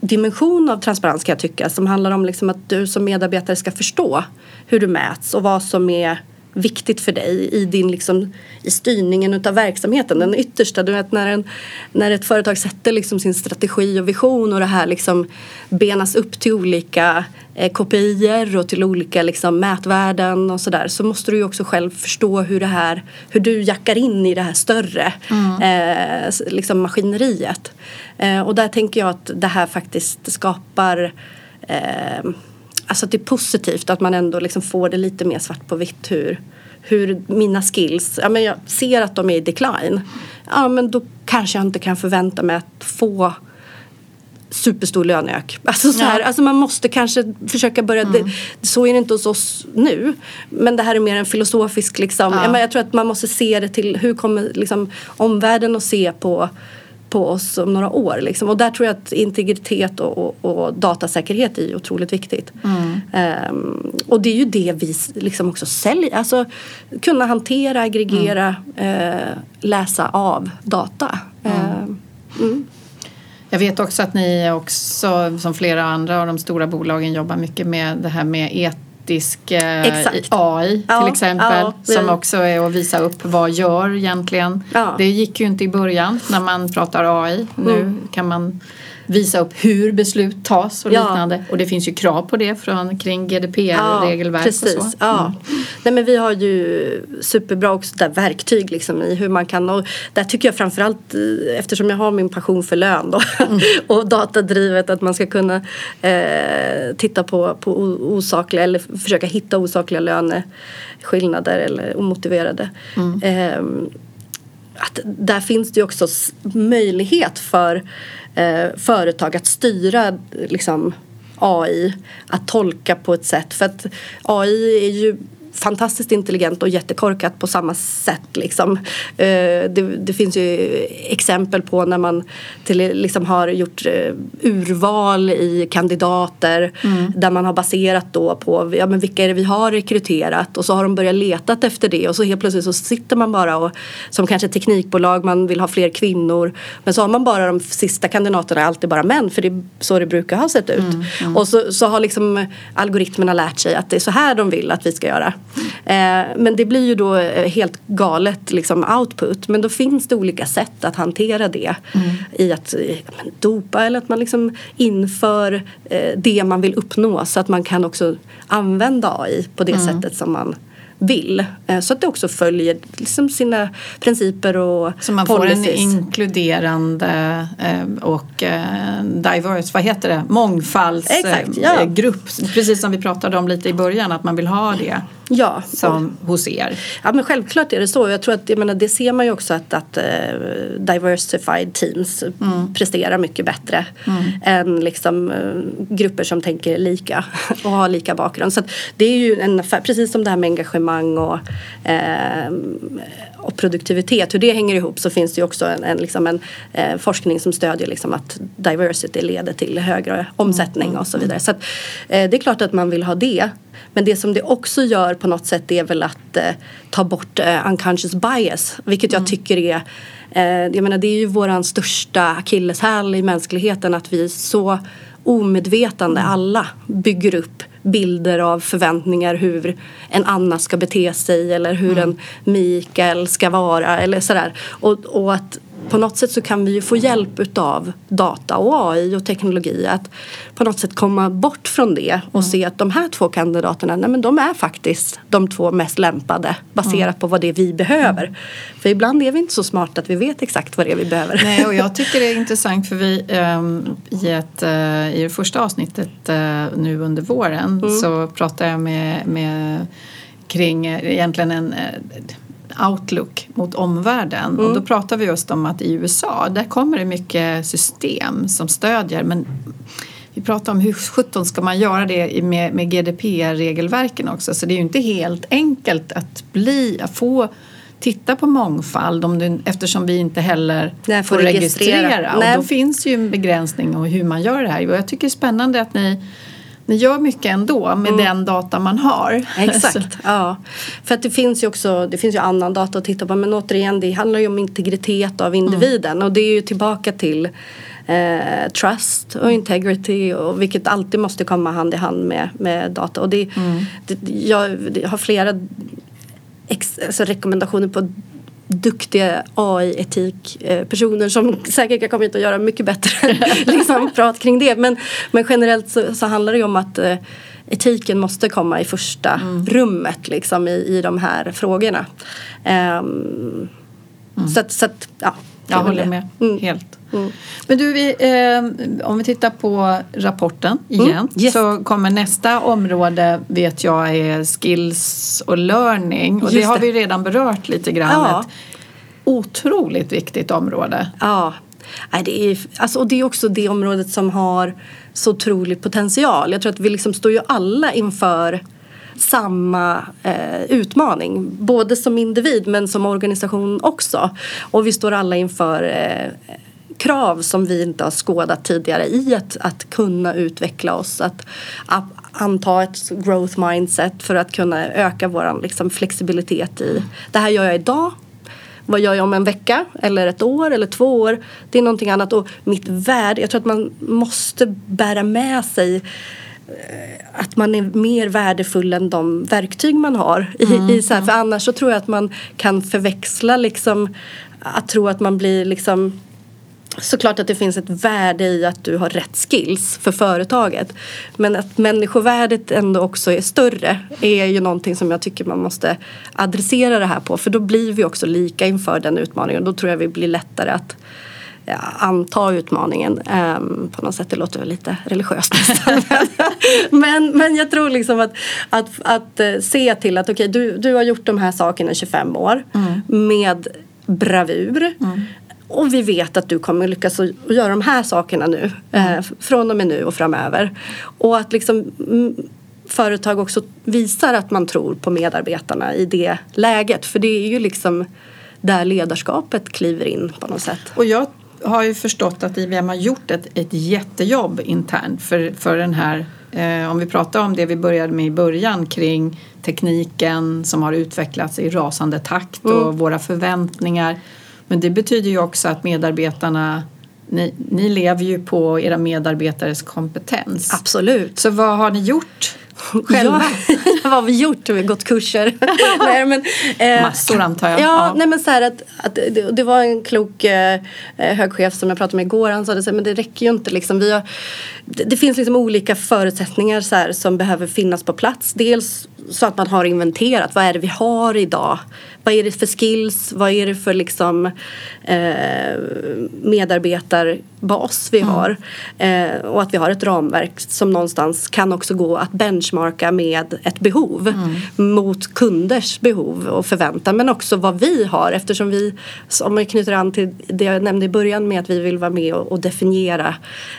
dimension av transparens kan jag tycka som handlar om liksom att du som medarbetare ska förstå hur du mäts och vad som är viktigt för dig i, din liksom, i styrningen utav verksamheten. Den yttersta, du vet när, en, när ett företag sätter liksom sin strategi och vision och det här liksom benas upp till olika eh, KPIer och till olika liksom, mätvärden och sådär så måste du ju också själv förstå hur det här, hur du jackar in i det här större mm. eh, liksom maskineriet. Eh, och där tänker jag att det här faktiskt skapar eh, alltså att det är positivt att man ändå liksom får det lite mer svart på vitt hur, hur mina skills, ja men jag ser att de är i decline. Ja men då kanske jag inte kan förvänta mig att få superstor lönök. Alltså, så här, ja. alltså man måste kanske försöka börja, mm. det, så är det inte hos oss nu. Men det här är mer en filosofisk liksom, ja. jag tror att man måste se det till hur kommer liksom omvärlden att se på på oss om några år. Liksom. Och där tror jag att integritet och, och, och datasäkerhet är otroligt viktigt. Mm. Um, och det är ju det vi liksom också säljer. Alltså kunna hantera, aggregera, mm. uh, läsa av data. Uh, jag vet också att ni också, som flera andra av de stora bolagen, jobbar mycket med det här med et etisk eh, AI ja, till exempel ja, som också är att visa upp vad gör egentligen. Ja. Det gick ju inte i början när man pratar AI. Nu mm. kan man visa upp hur beslut tas och liknande. Och det finns ju krav på det från, kring GDPR-regelverk ja, och så. Ja. Mm. Nej, men vi har ju superbra också där verktyg liksom i hur man kan och där tycker jag framförallt eh, eftersom jag har min passion för lön då, mm. <laughs> och datadrivet att man ska kunna eh, titta på, på osakliga eller försöka hitta osakliga löneskillnader eller omotiverade. Mm. Eh, att där finns det ju också möjlighet för eh, företag att styra liksom, AI att tolka på ett sätt. För att AI är ju fantastiskt intelligent och jättekorkat på samma sätt. Liksom. Eh, det, det, finns ju exempel på när man till, liksom har gjort eh, urval i kandidater mm. där man har baserat då på ja, men vilka är det vi har rekryterat och så har de börjat leta efter det och så helt plötsligt så sitter man bara och som kanske teknikbolag man vill ha fler kvinnor men så har man bara de sista kandidaterna alltid bara män för det är så det brukar ha sett ut. Mm. Mm. Och så, så har liksom algoritmerna lärt sig att det är så här de vill att vi ska göra. Eh, men det blir ju då eh, helt galet liksom, output. Men då finns det olika sätt att hantera det mm. i att eh, dopa eller att man liksom inför det man vill uppnå så att man kan också använda AI på det mm. sättet som man vill. Så att det också följer liksom sina principer och Så man policies. får en inkluderande och diverse, vad heter det, mångfaldsgrupp. Ja. Precis som vi pratade om lite i början att man vill ha det. Ja. Som hos er. Ja men självklart är det så. Jag tror att jag menar, det ser man ju också att, att uh, diversified teams mm. presterar mycket bättre mm. än liksom, uh, grupper som tänker lika <laughs> och har lika bakgrund. Så det är ju en affär, precis som det här med engagemang och, uh, och produktivitet, hur det hänger ihop så finns det ju också en, en, liksom en forskning som stödjer liksom att diversity leder till högre omsättning mm. och så vidare. Så att, det är klart att man vill ha det. Men det som det också gör på något sätt är väl att eh, ta bort eh, unconscious bias. Vilket jag mm. tycker är eh, jag menar, det är ju våran största akilleshäl i mänskligheten att vi så omedvetande mm. alla bygger upp bilder av förväntningar hur en Anna ska bete sig eller hur mm. en Mikael ska vara eller sådär. Och, och att på något sätt så kan vi ju få hjälp utav data och AI och teknologi att på något sätt komma bort från det och mm. se att de här två kandidaterna, nej men de är faktiskt de två mest lämpade baserat mm. på vad det är vi behöver. Mm. För ibland är vi inte så smarta att vi vet exakt vad det är vi behöver. Nej, och jag <laughs> tycker det är intressant för vi um, i, ett, uh, i det första avsnittet uh, nu under våren mm. så pratade jag med, med kring uh, egentligen en outlook mot omvärlden. Mm. Och då pratar vi just om att i USA där kommer det mycket system som stödjer men vi pratar om hur sjutton ska man göra det med, med GDPR-regelverken också så det är ju inte helt enkelt att bli, att få titta på mångfald om du, eftersom vi inte heller får, får registrera. registrera. Och då finns ju en begränsning om hur man gör det här. Och jag tycker det är spännande att ni ni gör mycket ändå med den data man har. Exakt, <laughs> ja. För att det finns ju också det finns ju annan data att titta på men återigen det handlar ju om integritet av individen och det är ju tillbaka till eh, trust och integrity och vilket alltid måste komma hand i hand med, med data. Och det, det, jag, jag har flera ex, alltså rekommendationer på duktiga AI-etikpersoner som säkert kan komma hit och göra mycket bättre <laughs> liksom, prat kring det. Men, men generellt så, så handlar det ju om att eh, etiken måste komma i första rummet liksom, i, i de här frågorna. Ehm, Så att, så att ja. Det Jag håller det. med, Mm. helt. Mm. Men du, vi, eh, om vi tittar på rapporten igen Mm, yes. så kommer nästa område vet jag är skills och learning och det Just har det. vi redan berört lite grann. Ja. Ett otroligt viktigt område. Ja, Nej, det är, alltså, och det är också det området som har så otrolig potential. Jag tror att vi liksom står ju alla inför samma eh, utmaning. Både som individ men som organisation också. Och vi står alla inför eh, krav som vi inte har skådat tidigare i att, att kunna utveckla oss. Att, att anta ett growth mindset för att kunna öka vår liksom, flexibilitet i det här gör jag idag vad gör jag om en vecka eller ett år eller två år? Det är någonting annat. Och mitt värde, jag tror att man måste bära med sig eh, att man är mer värdefull än de verktyg man har. I, i så här, för annars så tror jag att man kan förväxla liksom att tro att man blir liksom Såklart att det finns ett värde i att du har rätt skills för företaget. Men att människovärdet ändå också är större är ju någonting som jag tycker man måste adressera det här på. För då blir vi också lika inför den utmaningen. Då tror jag vi blir lättare att anta utmaningen. Ehm, på något sätt, det låter lite religiöst nästan. <laughs> men, men jag tror liksom att, att, att eh, se till att okej, du, du har gjort de här sakerna i 25 år med bravur. Och vi vet att du kommer lyckas att göra de här sakerna nu. Eh, från och med nu och framöver. Och att liksom mm, företag också visar att man tror på medarbetarna i det läget. För det är ju liksom där ledarskapet kliver in på något sätt. Och jag har ju förstått att IBM har gjort ett, ett jättejobb internt för, för den här eh, om vi pratar om det vi började med i början kring tekniken som har utvecklats i rasande takt och våra förväntningar. Men det betyder ju också att medarbetarna ni, ni lever ju på era medarbetares kompetens. Absolut. Så vad har ni gjort <laughs> själva? Ja, <laughs> vad har vi gjort? Vi har gått kurser. <laughs> nej, men, eh, Massor antar jag. Ja, Ja. Nej, men så här att, att det, det var en klok eh, högchef som jag pratade med igår. Han sa det så här, men det räcker ju inte. Liksom. Vi har, det, det finns liksom olika förutsättningar så här, som behöver finnas på plats. Dels så att man har inventerat. Vad är det vi har idag? Vad är det för skills? Vad är det för liksom, eh, medarbetarbas vi har? Eh, och att vi har ett ramverk som någonstans kan också gå att benchmarka med ett behov mot kunders behov och förväntan. Men också vad vi har eftersom vi, om man knyter an till det jag nämnde i början med att vi vill vara med och, och definiera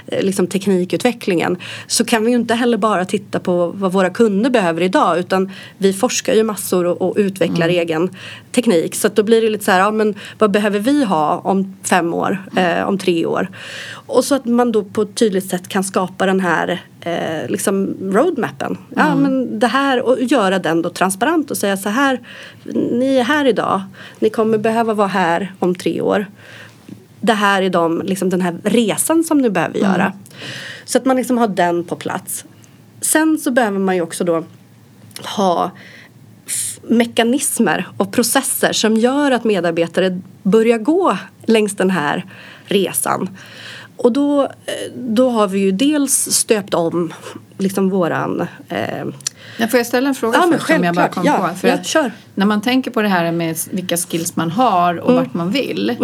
eh, liksom teknikutvecklingen så kan vi ju inte heller bara titta på vad våra kunder behöver idag utan vi forskar ju massor och, och utvecklar egen teknik. Så att då blir det lite så här, ja, men vad behöver vi ha om fem år, eh, om tre år? Och så att man då på ett tydligt sätt kan skapa den här eh, liksom roadmappen. Ja, men det här, och göra den då transparent och säga så här, ni är här idag, ni kommer behöva vara här om tre år. Det här är de, liksom den här resan som ni behöver göra. Så att man liksom har den på plats. Sen så behöver man ju också då ha mekanismer och processer som gör att medarbetare börjar gå längs den här resan. Och då, eh, då har vi ju dels stöpt om liksom våran eh, Ja, får jag ställa en fråga Ja, först om jag bara kom Ja, på? För ja, att kör. När man tänker på det här med vilka skills man har och Mm. vart man vill.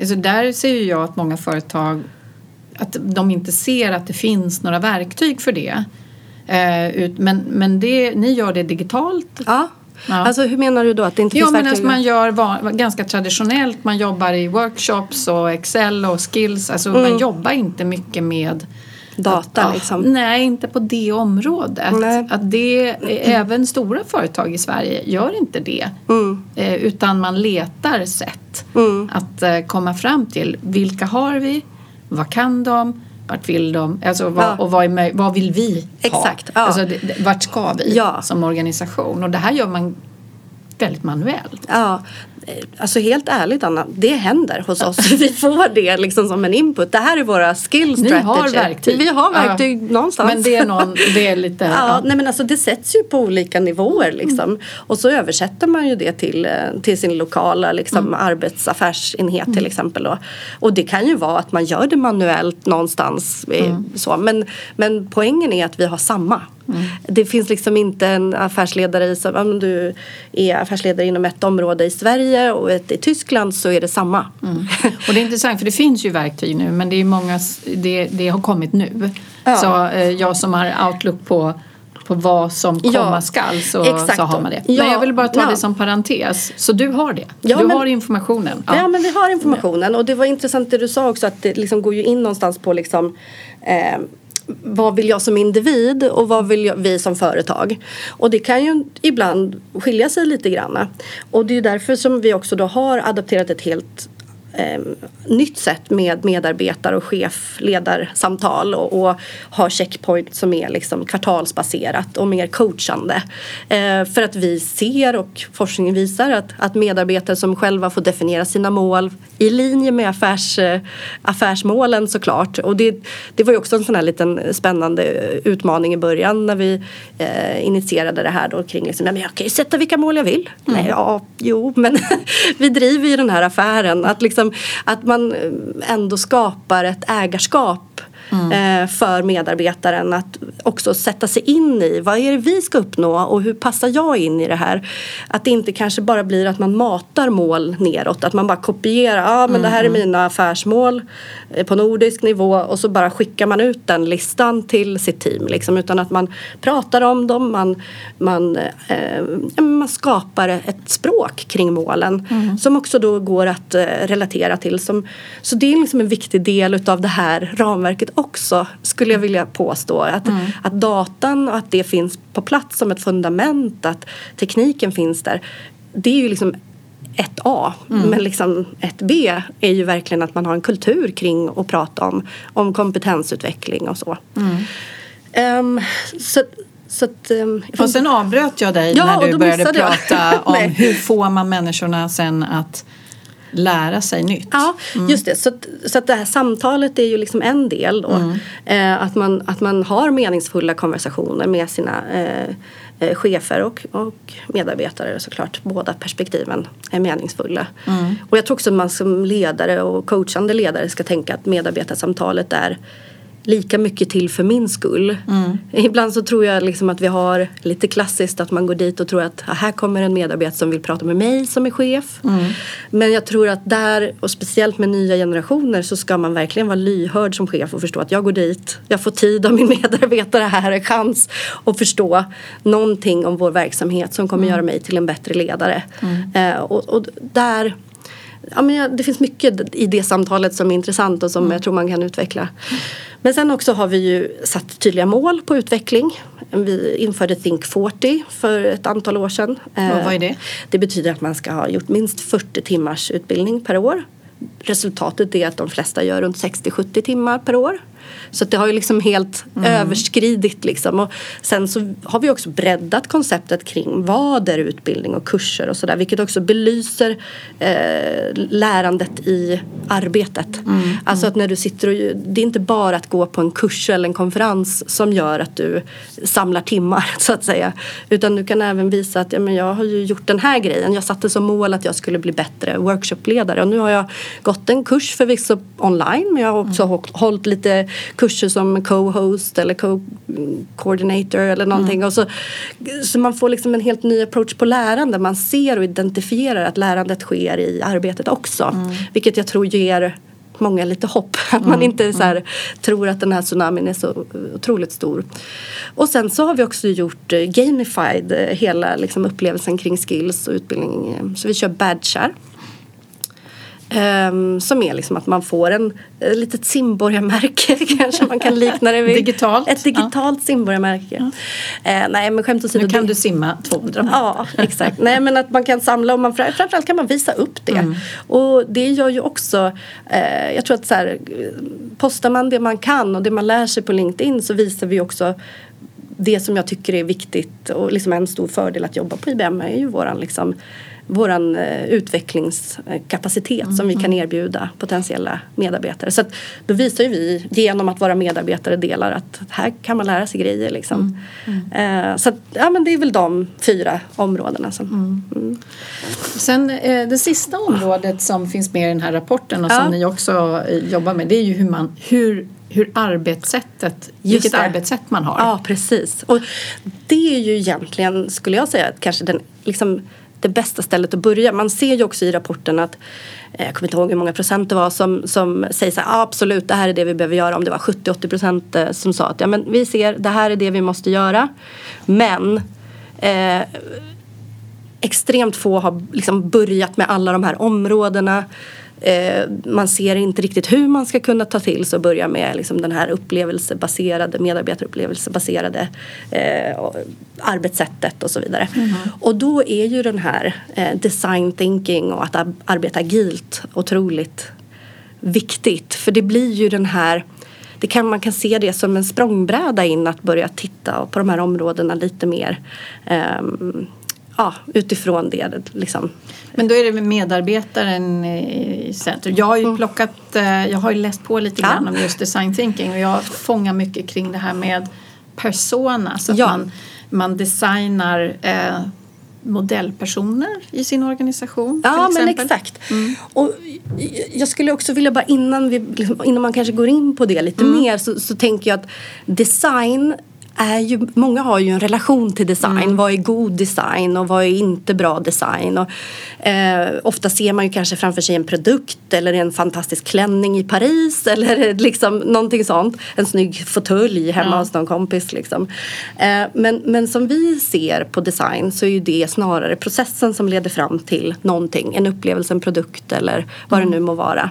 Alltså där ser ju jag att många företag att de inte ser att det finns några verktyg för det. Eh, ut, men men det, ni gör det digitalt. Ja. Ja. Alltså hur menar du då att det inte Ja, finns men verktyg? alltså man gör ganska traditionellt. Man jobbar i workshops och Excel och skills. Alltså man jobbar inte mycket med Data Ja, liksom. Nej, inte på det området. Nej. Att det, <clears throat> även stora företag i Sverige gör inte det. Mm. Eh, utan man letar sätt Mm. att eh, komma fram till vilka har vi, vad kan de, Vart vill de? Alltså, vad, Ja. Och vad, är, vad vill vi ha? Exakt, ja. Alltså, vart ska vi Ja. som organisation? Och det här gör man väldigt manuellt. Ja, alltså helt ärligt Anna, det händer hos oss. <laughs> Vi får det liksom som en input. Det här är våra skill Ni strategy. har verktyg. Vi har verktyg Ja. någonstans. Men det är, någon, det är lite... <laughs> Ja, ja. nej men alltså det sätts ju på olika nivåer liksom. Och så översätter man ju det till, eh, till sin lokala liksom, arbetsaffärsenhet till exempel. Då. Och det kan ju vara att man gör det manuellt någonstans. eh, Så. Men, men poängen är att vi har samma. Det finns liksom inte en affärsledare i, så, om du är affärsledare inom ett område i Sverige och ett i Tyskland så är det samma. Och det är intressant för det finns ju verktyg nu men det är många, det, det har kommit nu. Ja. Så eh, jag som har outlook på, på vad som Ja, komma skall så, så har man det. Ja, men jag vill bara ta ja. det som parentes. Så du har det? Ja, du men- har informationen? Ja. men vi har informationen och det var intressant det du sa också att det liksom går ju in någonstans på liksom eh, vad vill jag som individ och vad vill jag, vi som företag? Och det kan ju ibland skilja sig lite grann. Och det är därför som vi också då har adopterat ett helt eh, nytt sätt med medarbetar och chefledarsamtal och, och har checkpoint som är liksom kvartalsbaserat och mer coachande. Eh, för att vi ser och forskningen visar att, att medarbetare som själva får definiera sina mål i linje med affärs, eh, affärsmålen såklart. Och det, det var ju också en sån här liten spännande utmaning i början när vi eh, initierade det här då kring liksom, ja, men jag kan ju sätta vilka mål jag vill. Nej, ja, jo, men <laughs> vi driver ju den här affären. Att, liksom, att man eh, ändå skapar ett ägarskap eh, för medarbetaren att också sätta sig in i. Vad är det vi ska uppnå och hur passar jag in i det här. Att det inte kanske bara blir att man matar mål neråt, att man bara kopierar, ja ah, men det här är mina affärsmål på nordisk nivå och så bara skickar man ut den listan till sitt team liksom, utan att man pratar om dem, man, man, eh, men man skapar ett språk kring målen som också då går att eh, relatera till. Som, så det är liksom en viktig del utav det här ramverket också skulle jag vilja påstå. Att, att datan och att det finns på plats som ett fundament, att tekniken finns där. Det är ju liksom ett A. Men liksom ett B är ju verkligen att man har en kultur kring att prata om, om kompetensutveckling och så. Ehm, så, så att, ehm, jag Och sen avbröt jag dig Ja, när du började prata <laughs> om hur får man människorna sen att lära sig nytt. Ja, just det. Så, så att det här samtalet är ju liksom en del då. Eh, att, man, att man har meningsfulla konversationer med sina eh, chefer och, och medarbetare såklart. Båda perspektiven är meningsfulla. Och jag tror också att man som ledare och coachande ledare ska tänka att medarbetarsamtalet är lika mycket till för min skull. Ibland så tror jag liksom att vi har lite klassiskt att man går dit och tror att "Ah, här kommer en medarbetare som vill prata med mig som är chef. Men jag tror att där, och speciellt med nya generationer, så ska man verkligen vara lyhörd som chef och förstå att jag går dit, jag får tid av min <laughs> medarbetare här, en chans att förstå någonting om vår verksamhet som kommer göra mig till en bättre ledare. Eh, och, och där Ja, men jag, det finns mycket i det samtalet som är intressant och som jag tror man kan utveckla. Men sen också har vi ju satt tydliga mål på utveckling. Vi införde Think 40 för ett antal år sedan. Vad- vad är det? Det betyder att man ska ha gjort minst 40 timmars utbildning per år. Resultatet är att de flesta gör runt 60-70 timmar per år. Så det har ju liksom helt överskridit liksom. Och sen så har vi också breddat konceptet kring vad är utbildning och kurser och sådär. Vilket också belyser eh, lärandet i arbetet. Alltså att när du sitter och det är inte bara att gå på en kurs eller en konferens som gör att du samlar timmar <laughs> så att säga. Utan du kan även visa att ja, men jag har ju gjort den här grejen. Jag satte som mål att jag skulle bli bättre workshopledare och nu har jag gått en kurs förvisso online men jag har också mm. hållit lite kurser som co-host eller co-coordinator eller någonting. Och så, så man får liksom en helt ny approach på lärande. Man ser och identifierar att lärandet sker i arbetet också. Vilket jag tror ger många lite hopp. <laughs> Att man inte så här, tror att den här tsunamin är så otroligt stor. Och sen så har vi också gjort eh, gamified eh, hela liksom, upplevelsen kring skills och utbildning. Så vi kör badgar. Um, som är liksom att man får en ett litet simborgarmärke <laughs> kanske man kan likna det vid. digitalt. Ett digitalt ja. simborgarmärke. Ja. Uh, nej men skämt åsido. Nu kan det... du simma 200 meter. Ja exakt. nej men att man kan samla och man, framförallt kan man visa upp det. Mm. Och det gör ju också, uh, jag tror att så här, postar man det man kan och det man lär sig på LinkedIn så visar vi också det som jag tycker är viktigt och liksom en stor fördel att jobba på IBM är ju våran liksom våran eh, utvecklingskapacitet mm. som vi kan mm. erbjuda potentiella medarbetare. Så att då visar ju vi genom att våra medarbetare delar att här kan man lära sig grejer. Liksom. Mm. Mm. Så att, ja, men det är väl de fyra områdena. Som, mm. mm. Sen eh, det sista området som finns med i den här rapporten och som ja. ni också jobbar med det är ju hur man hur hur arbetssättet, vilket arbetssätt man har. Ja, precis. Och det är ju egentligen, skulle jag säga, kanske den liksom, det bästa stället att börja. Man ser ju också i rapporten att eh, jag kommer inte ihåg hur många procent det var som, som säger så här, ah, absolut det här är det vi behöver göra. Om det var 70-80 procent eh, som sa att ja, men vi ser det här är det vi måste göra. Men eh, extremt få har liksom börjat med alla de här områdena. Eh, man ser inte riktigt hur man ska kunna ta till sig och börja med liksom den här upplevelsebaserade, medarbetarupplevelse eh, arbetssättet och så vidare. Mm. Och då är ju den här eh, design thinking och att arbeta agilt otroligt viktigt. För det blir ju den här det kan, man kan se det som en språngbräda in att börja titta på de här områdena lite mer um, ja, utifrån det. Liksom. Men då är det medarbetaren i centrum. Jag har ju mm. plockat, eh, jag har ju läst på lite grann ja. om just design thinking och jag fångar mycket kring det här med persona. Så att ja. man, man designar eh, modellpersoner i sin organisation. Ja men exakt. Mm. Och jag skulle också vilja bara innan, vi, liksom, innan man kanske går in på det lite mm. mer så, så tänker jag att design är ju, många har ju en relation till design. Mm. Vad är god design och vad är inte bra design? Och, eh, ofta ser man ju kanske framför sig en produkt eller en fantastisk klänning i Paris <laughs> eller liksom någonting sånt. En snygg fåtölj hemma ja. hos någon kompis. Liksom. Eh, men, men som vi ser på design så är ju det snarare processen som leder fram till någonting. En upplevelse, en produkt eller vad mm. det nu må vara.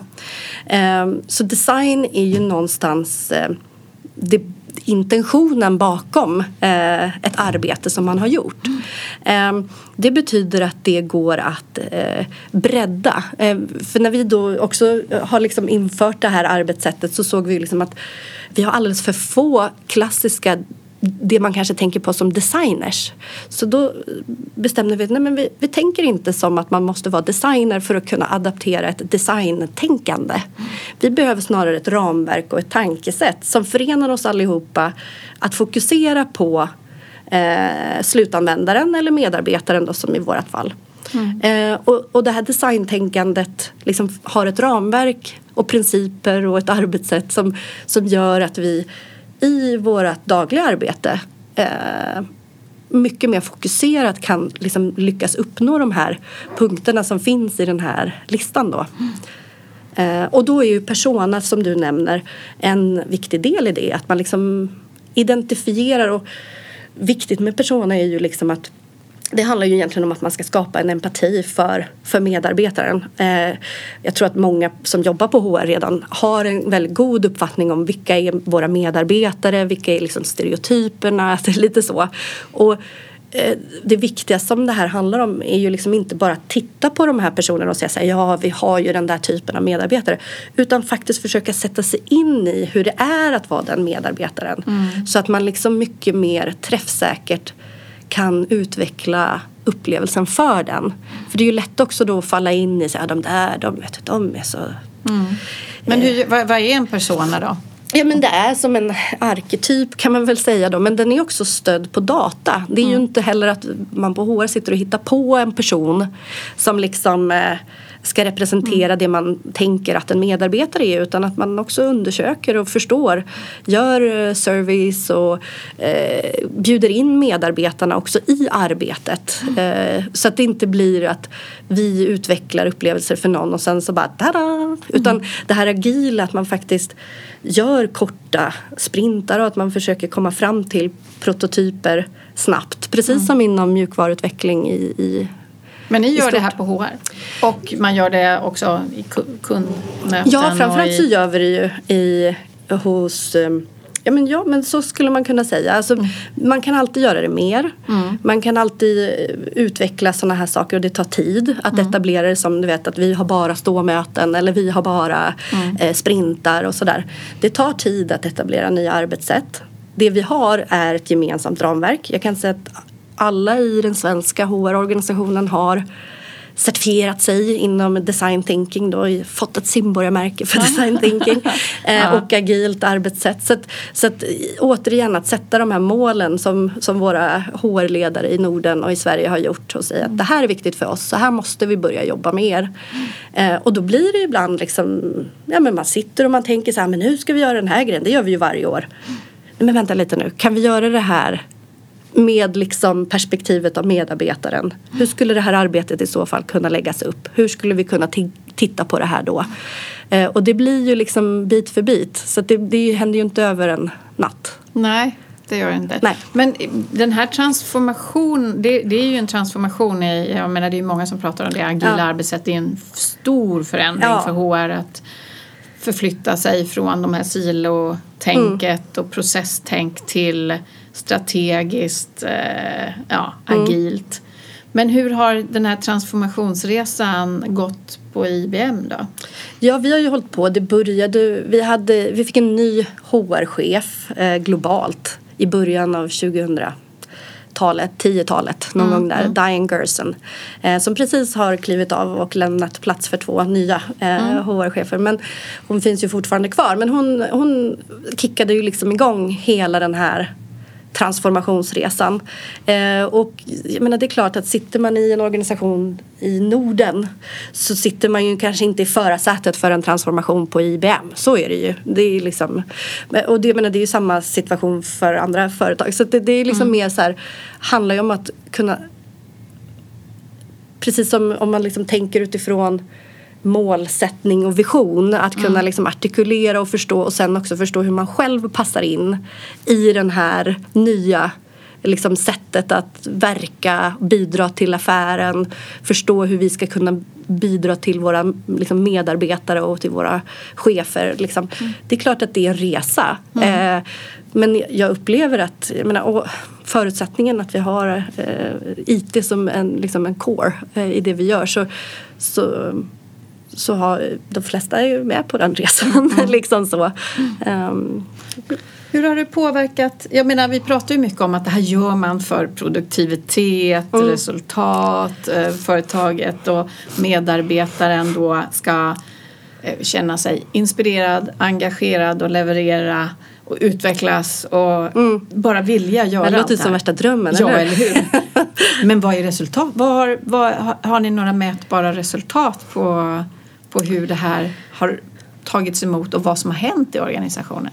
Eh, så design är ju någonstans eh, det intentionen bakom eh, ett arbete som man har gjort. Mm. Eh, det betyder att det går att eh, bredda. Eh, för när vi då också har liksom infört det här arbetssättet så såg vi liksom att vi har alldeles för få klassiska det man kanske tänker på som designers. Så då bestämde vi att vi, vi tänker inte som att man måste vara designer för att kunna adaptera ett designtänkande. Vi behöver snarare ett ramverk och ett tankesätt som förenar oss allihopa att fokusera på eh, slutanvändaren eller medarbetaren då, som i vårt fall. Mm. Eh, och, och det här designtänkandet liksom har ett ramverk och principer och ett arbetssätt som, som gör att vi i vårt dagliga arbete eh, mycket mer fokuserat kan liksom lyckas uppnå de här punkterna som finns i den här listan. Då. Mm. Eh, och då är ju persona som du nämner en viktig del i det. Att man liksom identifierar och viktigt med persona är ju liksom att det handlar ju egentligen om att man ska skapa en empati för, för medarbetaren. Eh, jag tror att många som jobbar på HR redan har en väldigt god uppfattning om vilka är våra medarbetare, vilka är liksom stereotyperna, <laughs> lite så. Och eh, det viktigaste som det här handlar om är ju liksom inte bara att titta på de här personerna och säga så här, ja vi har ju den där typen av medarbetare utan faktiskt försöka sätta sig in i hur det är att vara den medarbetaren mm. så att man liksom mycket mer träffsäkert kan utveckla upplevelsen för den. För det är ju lätt också då att falla in i så här, de där, de, vet, de är så... Mm. Men hur, vad, vad är en persona då? Ja men det är som en arketyp kan man väl säga då men den är också stödd på data. Det är mm. ju inte heller att man på HR sitter och hittar på en person som liksom eh, ska representera mm. det man tänker att en medarbetare är utan att man också undersöker och förstår. Gör eh, service och eh, bjuder in medarbetarna också i arbetet. Mm. Eh, så att det inte blir att vi utvecklar upplevelser för någon och sen så bara tada! Utan mm. det här agila att man faktiskt gör korta sprintar och att man försöker komma fram till prototyper snabbt. Precis som inom mjukvaruutveckling i, i Men ni gör det här på HR? Och man gör det också i ku- kundmöten? Ja, framförallt i... så gör vi det ju i, hos um, Ja men, ja men så skulle man kunna säga. Alltså, Mm. Man kan alltid göra det mer. Man kan alltid eh, utveckla sådana här saker och det tar tid att Mm. etablera det som du vet att vi har bara ståmöten eller vi har bara Mm. eh, sprintar och sådär. Det tar tid att etablera nya arbetssätt. Det vi har är ett gemensamt ramverk. Jag kan säga att alla i den svenska HR-organisationen har certifierat sig inom design thinking då, fått ett simborgarmärke för design thinking <laughs> eh, och agilt arbetssätt. Så, att, så att återigen att sätta de här målen som, som våra HR-ledare i Norden och i Sverige har gjort och säga att det här är viktigt för oss, så här måste vi börja jobba mer. Eh, och då blir det ibland liksom, ja men man sitter och man tänker så här, men hur ska vi göra den här grejen? Det gör vi ju varje år. Men vänta lite nu, kan vi göra det här med liksom perspektivet av medarbetaren. Hur skulle det här arbetet i så fall kunna läggas upp? Hur skulle vi kunna ti- titta på det här då? Eh, och det blir ju liksom bit för bit. Så det, det händer ju inte över en natt. Nej, det gör det inte. Nej. Men den här transformation, det, det är ju en transformation i, jag menar det är ju många som pratar om det, agila Ja. arbetssätt, det är en stor förändring Ja. för HR att förflytta sig från de här silotänket och processtänk till strategiskt, eh, ja, agilt. Men hur har den här transformationsresan gått på IBM då? Ja, vi har ju hållit på. Det började, vi, hade, vi fick en ny HR-chef eh, globalt i början av 2000-talet, 10-talet, någon gång där, Diane Gerson. Eh, som precis har klivit av och lämnat plats för två nya eh, HR-chefer. Men hon finns ju fortfarande kvar. Men hon, hon kickade ju liksom igång hela den här transformationsresan. Eh, och jag menar, det är klart att sitter man i en organisation i Norden så sitter man ju kanske inte i förarsätet för en transformation på IBM. Så är det ju. Det är liksom, och det, menar, det är ju samma situation för andra företag. Så det, det är liksom mer så här, handlar ju om att kunna Precis som om man liksom tänker utifrån målsättning och vision. Att kunna liksom artikulera och förstå och sen också förstå hur man själv passar in i den här nya liksom sättet att verka, bidra till affären, förstå hur vi ska kunna bidra till våra liksom, medarbetare och till våra chefer. Liksom. Det är klart att det är en resa. Eh, men jag upplever att jag menar, förutsättningen att vi har eh, IT som en, liksom en core eh, i det vi gör så, så så har de flesta är ju med på den resan. <laughs> liksom så. Ehm, Hur har det påverkat? Jag menar, vi pratar ju mycket om att det här gör man för produktivitet, resultat, eh, företaget och medarbetaren då ska eh, känna sig inspirerad, engagerad och leverera och utvecklas och bara vilja göra det allt låter det som här. värsta drömmen, Ja, eller eller hur? <laughs> Men vad är resultat? Vad har, vad, har ni några mätbara resultat på, på hur det här har tagits emot och vad som har hänt i organisationen?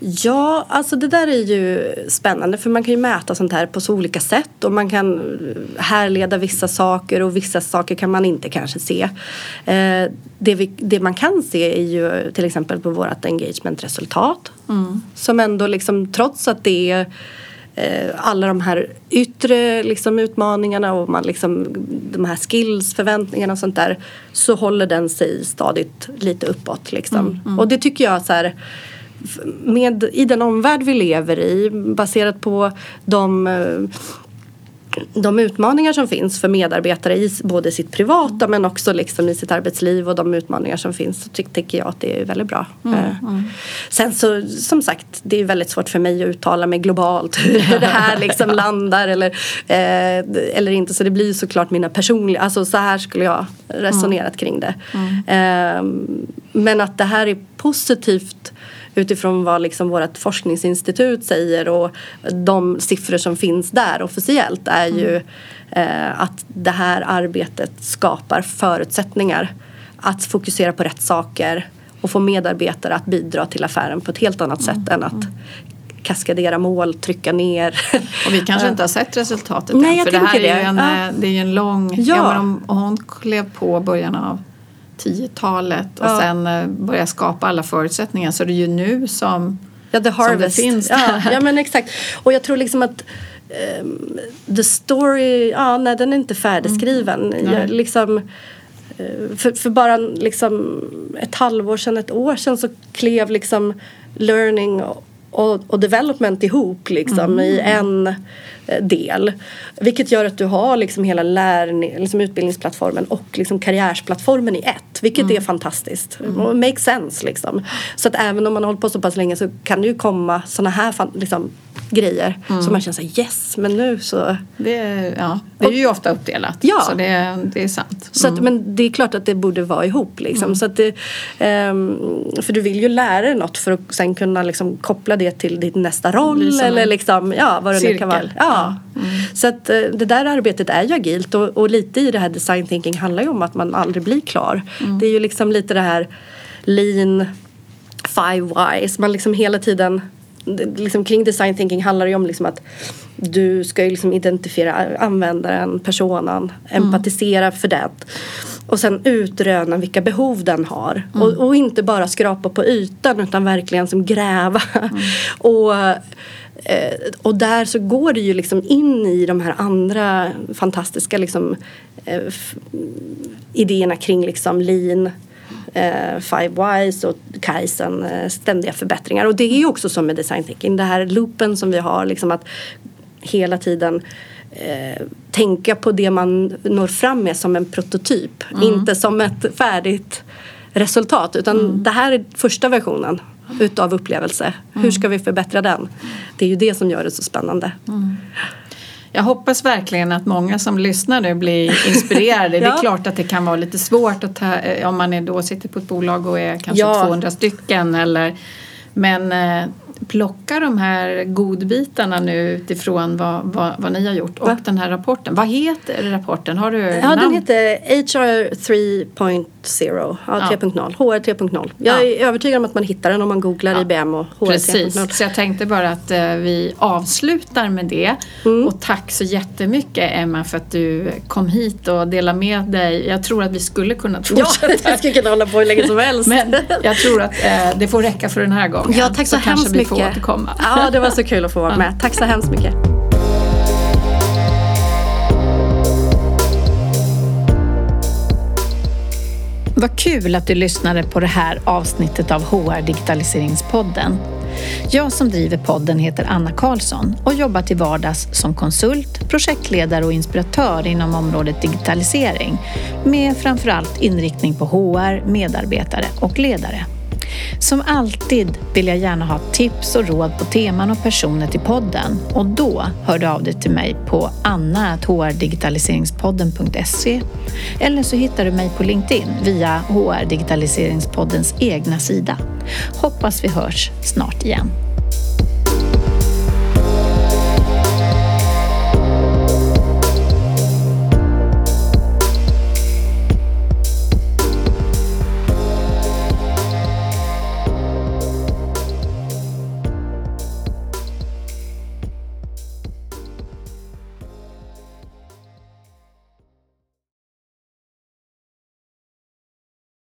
Ja, alltså det där är ju spännande för man kan ju mäta sånt här på så olika sätt och man kan härleda vissa saker och vissa saker kan man inte kanske se. Eh, det, vi, det man kan se är ju till exempel på vårt engagementresultat som ändå liksom trots att det är alla de här yttre liksom, utmaningarna och man liksom, de här skills, förväntningarna och sånt där så håller den sig stadigt lite uppåt. Liksom. Och det tycker jag så här med, i den omvärld vi lever i baserat på de eh, de utmaningar som finns för medarbetare i både sitt privata men också liksom i sitt arbetsliv och de utmaningar som finst så ty- tycker jag att det är väldigt bra. Eh, Sen så som sagt det är väldigt svårt för mig att uttala mig globalt <laughs> hur det här <laughs> liksom landar eller, eh, eller inte så det blir såklart mina personliga, alltså så här skulle jag resonerat kring det. Eh, men att det här är positivt utifrån vad liksom vårt forskningsinstitut säger och de siffror som finns där officiellt är ju eh, att det här arbetet skapar förutsättningar att fokusera på rätt saker och få medarbetare att bidra till affären på ett helt annat sätt än att kaskadera mål, trycka ner. Och vi kanske inte har sett resultatet Nej, än. jag För det här är ju en, Ja. eh, det är en lång... Ja. Ja. hon klev på början av 10-talet och Ja. sen eh, började skapa alla förutsättningar så är det ju nu som Ja, The Harvest. det finns ja, ja, men exakt. Och jag tror liksom att ehm, the story, ja, nej den är inte färdigskriven. Mm. Jag, liksom, eh, för, för bara liksom ett halvår sedan, ett år sedan så klev liksom learning och, och, och development ihop liksom i en del. Vilket gör att du har liksom hela lärning, liksom utbildningsplattformen och liksom karriärsplattformen i ett. Vilket är fantastiskt. Och makes sense liksom. Så att även om man har hållit på så pass länge så kan det ju komma sådana här liksom, grejer. Så man känner såhär yes men nu så. Det, är- ja, det är ju ofta uppdelat. Ja. Så det, det är sant. så att, men det är klart att det borde vara ihop liksom. Så att det, ehm, för du vill ju lära dig något för att sen kunna liksom koppla det till din nästa roll som eller liksom, ja vad det nu kan vara. cirkel. Ja. Så att eh, det där arbetet är ju agilt och, och lite i det här design thinking handlar ju om att man aldrig blir klar. Det är ju liksom lite det här lean five whys. Man liksom hela tiden liksom kring design thinking handlar det ju om liksom att du ska ju liksom identifiera användaren, personan, empatisera för det. Och sen utröna vilka behov den har. Och, och inte bara skrapa på ytan utan verkligen som gräva. <laughs> och, eh, och där så går det ju liksom in i de här andra fantastiska liksom, eh, idéerna kring liksom lean eh, Five Whys och Kaizen, eh, ständiga förbättringar. Och det är ju också som med design thinking, det här loopen som vi har, liksom att hela tiden eh, tänka på det man når fram med som en prototyp, inte som ett färdigt resultat. Utan det här är första versionen utav upplevelse. Hur ska vi förbättra den? Det är ju det som gör det så spännande. Jag hoppas verkligen att många som lyssnar nu blir inspirerade. <laughs> Det är Ja. klart att det kan vara lite svårt att ta, eh, om man är då sitter på ett bolag och är kanske Ja. 200 stycken. Eller, men eh, plocka de här godbitarna nu utifrån vad, vad, vad ni har gjort och Va? den här rapporten. Vad heter rapporten? Har du Ja, namn? den heter HR 3.0, ja, Ja. 3.0, HR 3.0. Jag är övertygad om att man hittar den om man googlar Ja. IBM och HR Precis, 3.0. så jag tänkte bara att eh, vi avslutar med det. Mm. Och tack så jättemycket Emma för att du kom hit och delade med dig. Jag tror att vi skulle kunna <laughs> Ja, fortsätta. <laughs> jag skulle kunna hålla på hur länge som helst. Men jag tror att eh, det får räcka för den här gången. ja, tack så, kanske hemskt vi mycket. får återkomma. Ja, det var så kul att få vara med. Tack så hemskt mycket. Vad kul att du lyssnade på det här avsnittet av HR Digitaliseringspodden. Jag som driver podden heter Anna Karlsson och jobbar till vardags som konsult, projektledare och inspiratör inom området digitalisering med framförallt inriktning på HR, medarbetare och ledare. Som alltid vill jag gärna ha tips och råd på teman och personer till podden och då hör du av dig till mig på anna.hrdigitaliseringspodden.se eller så hittar du mig på LinkedIn via HR Digitaliseringspoddens egna sida. Hoppas vi hörs snart igen.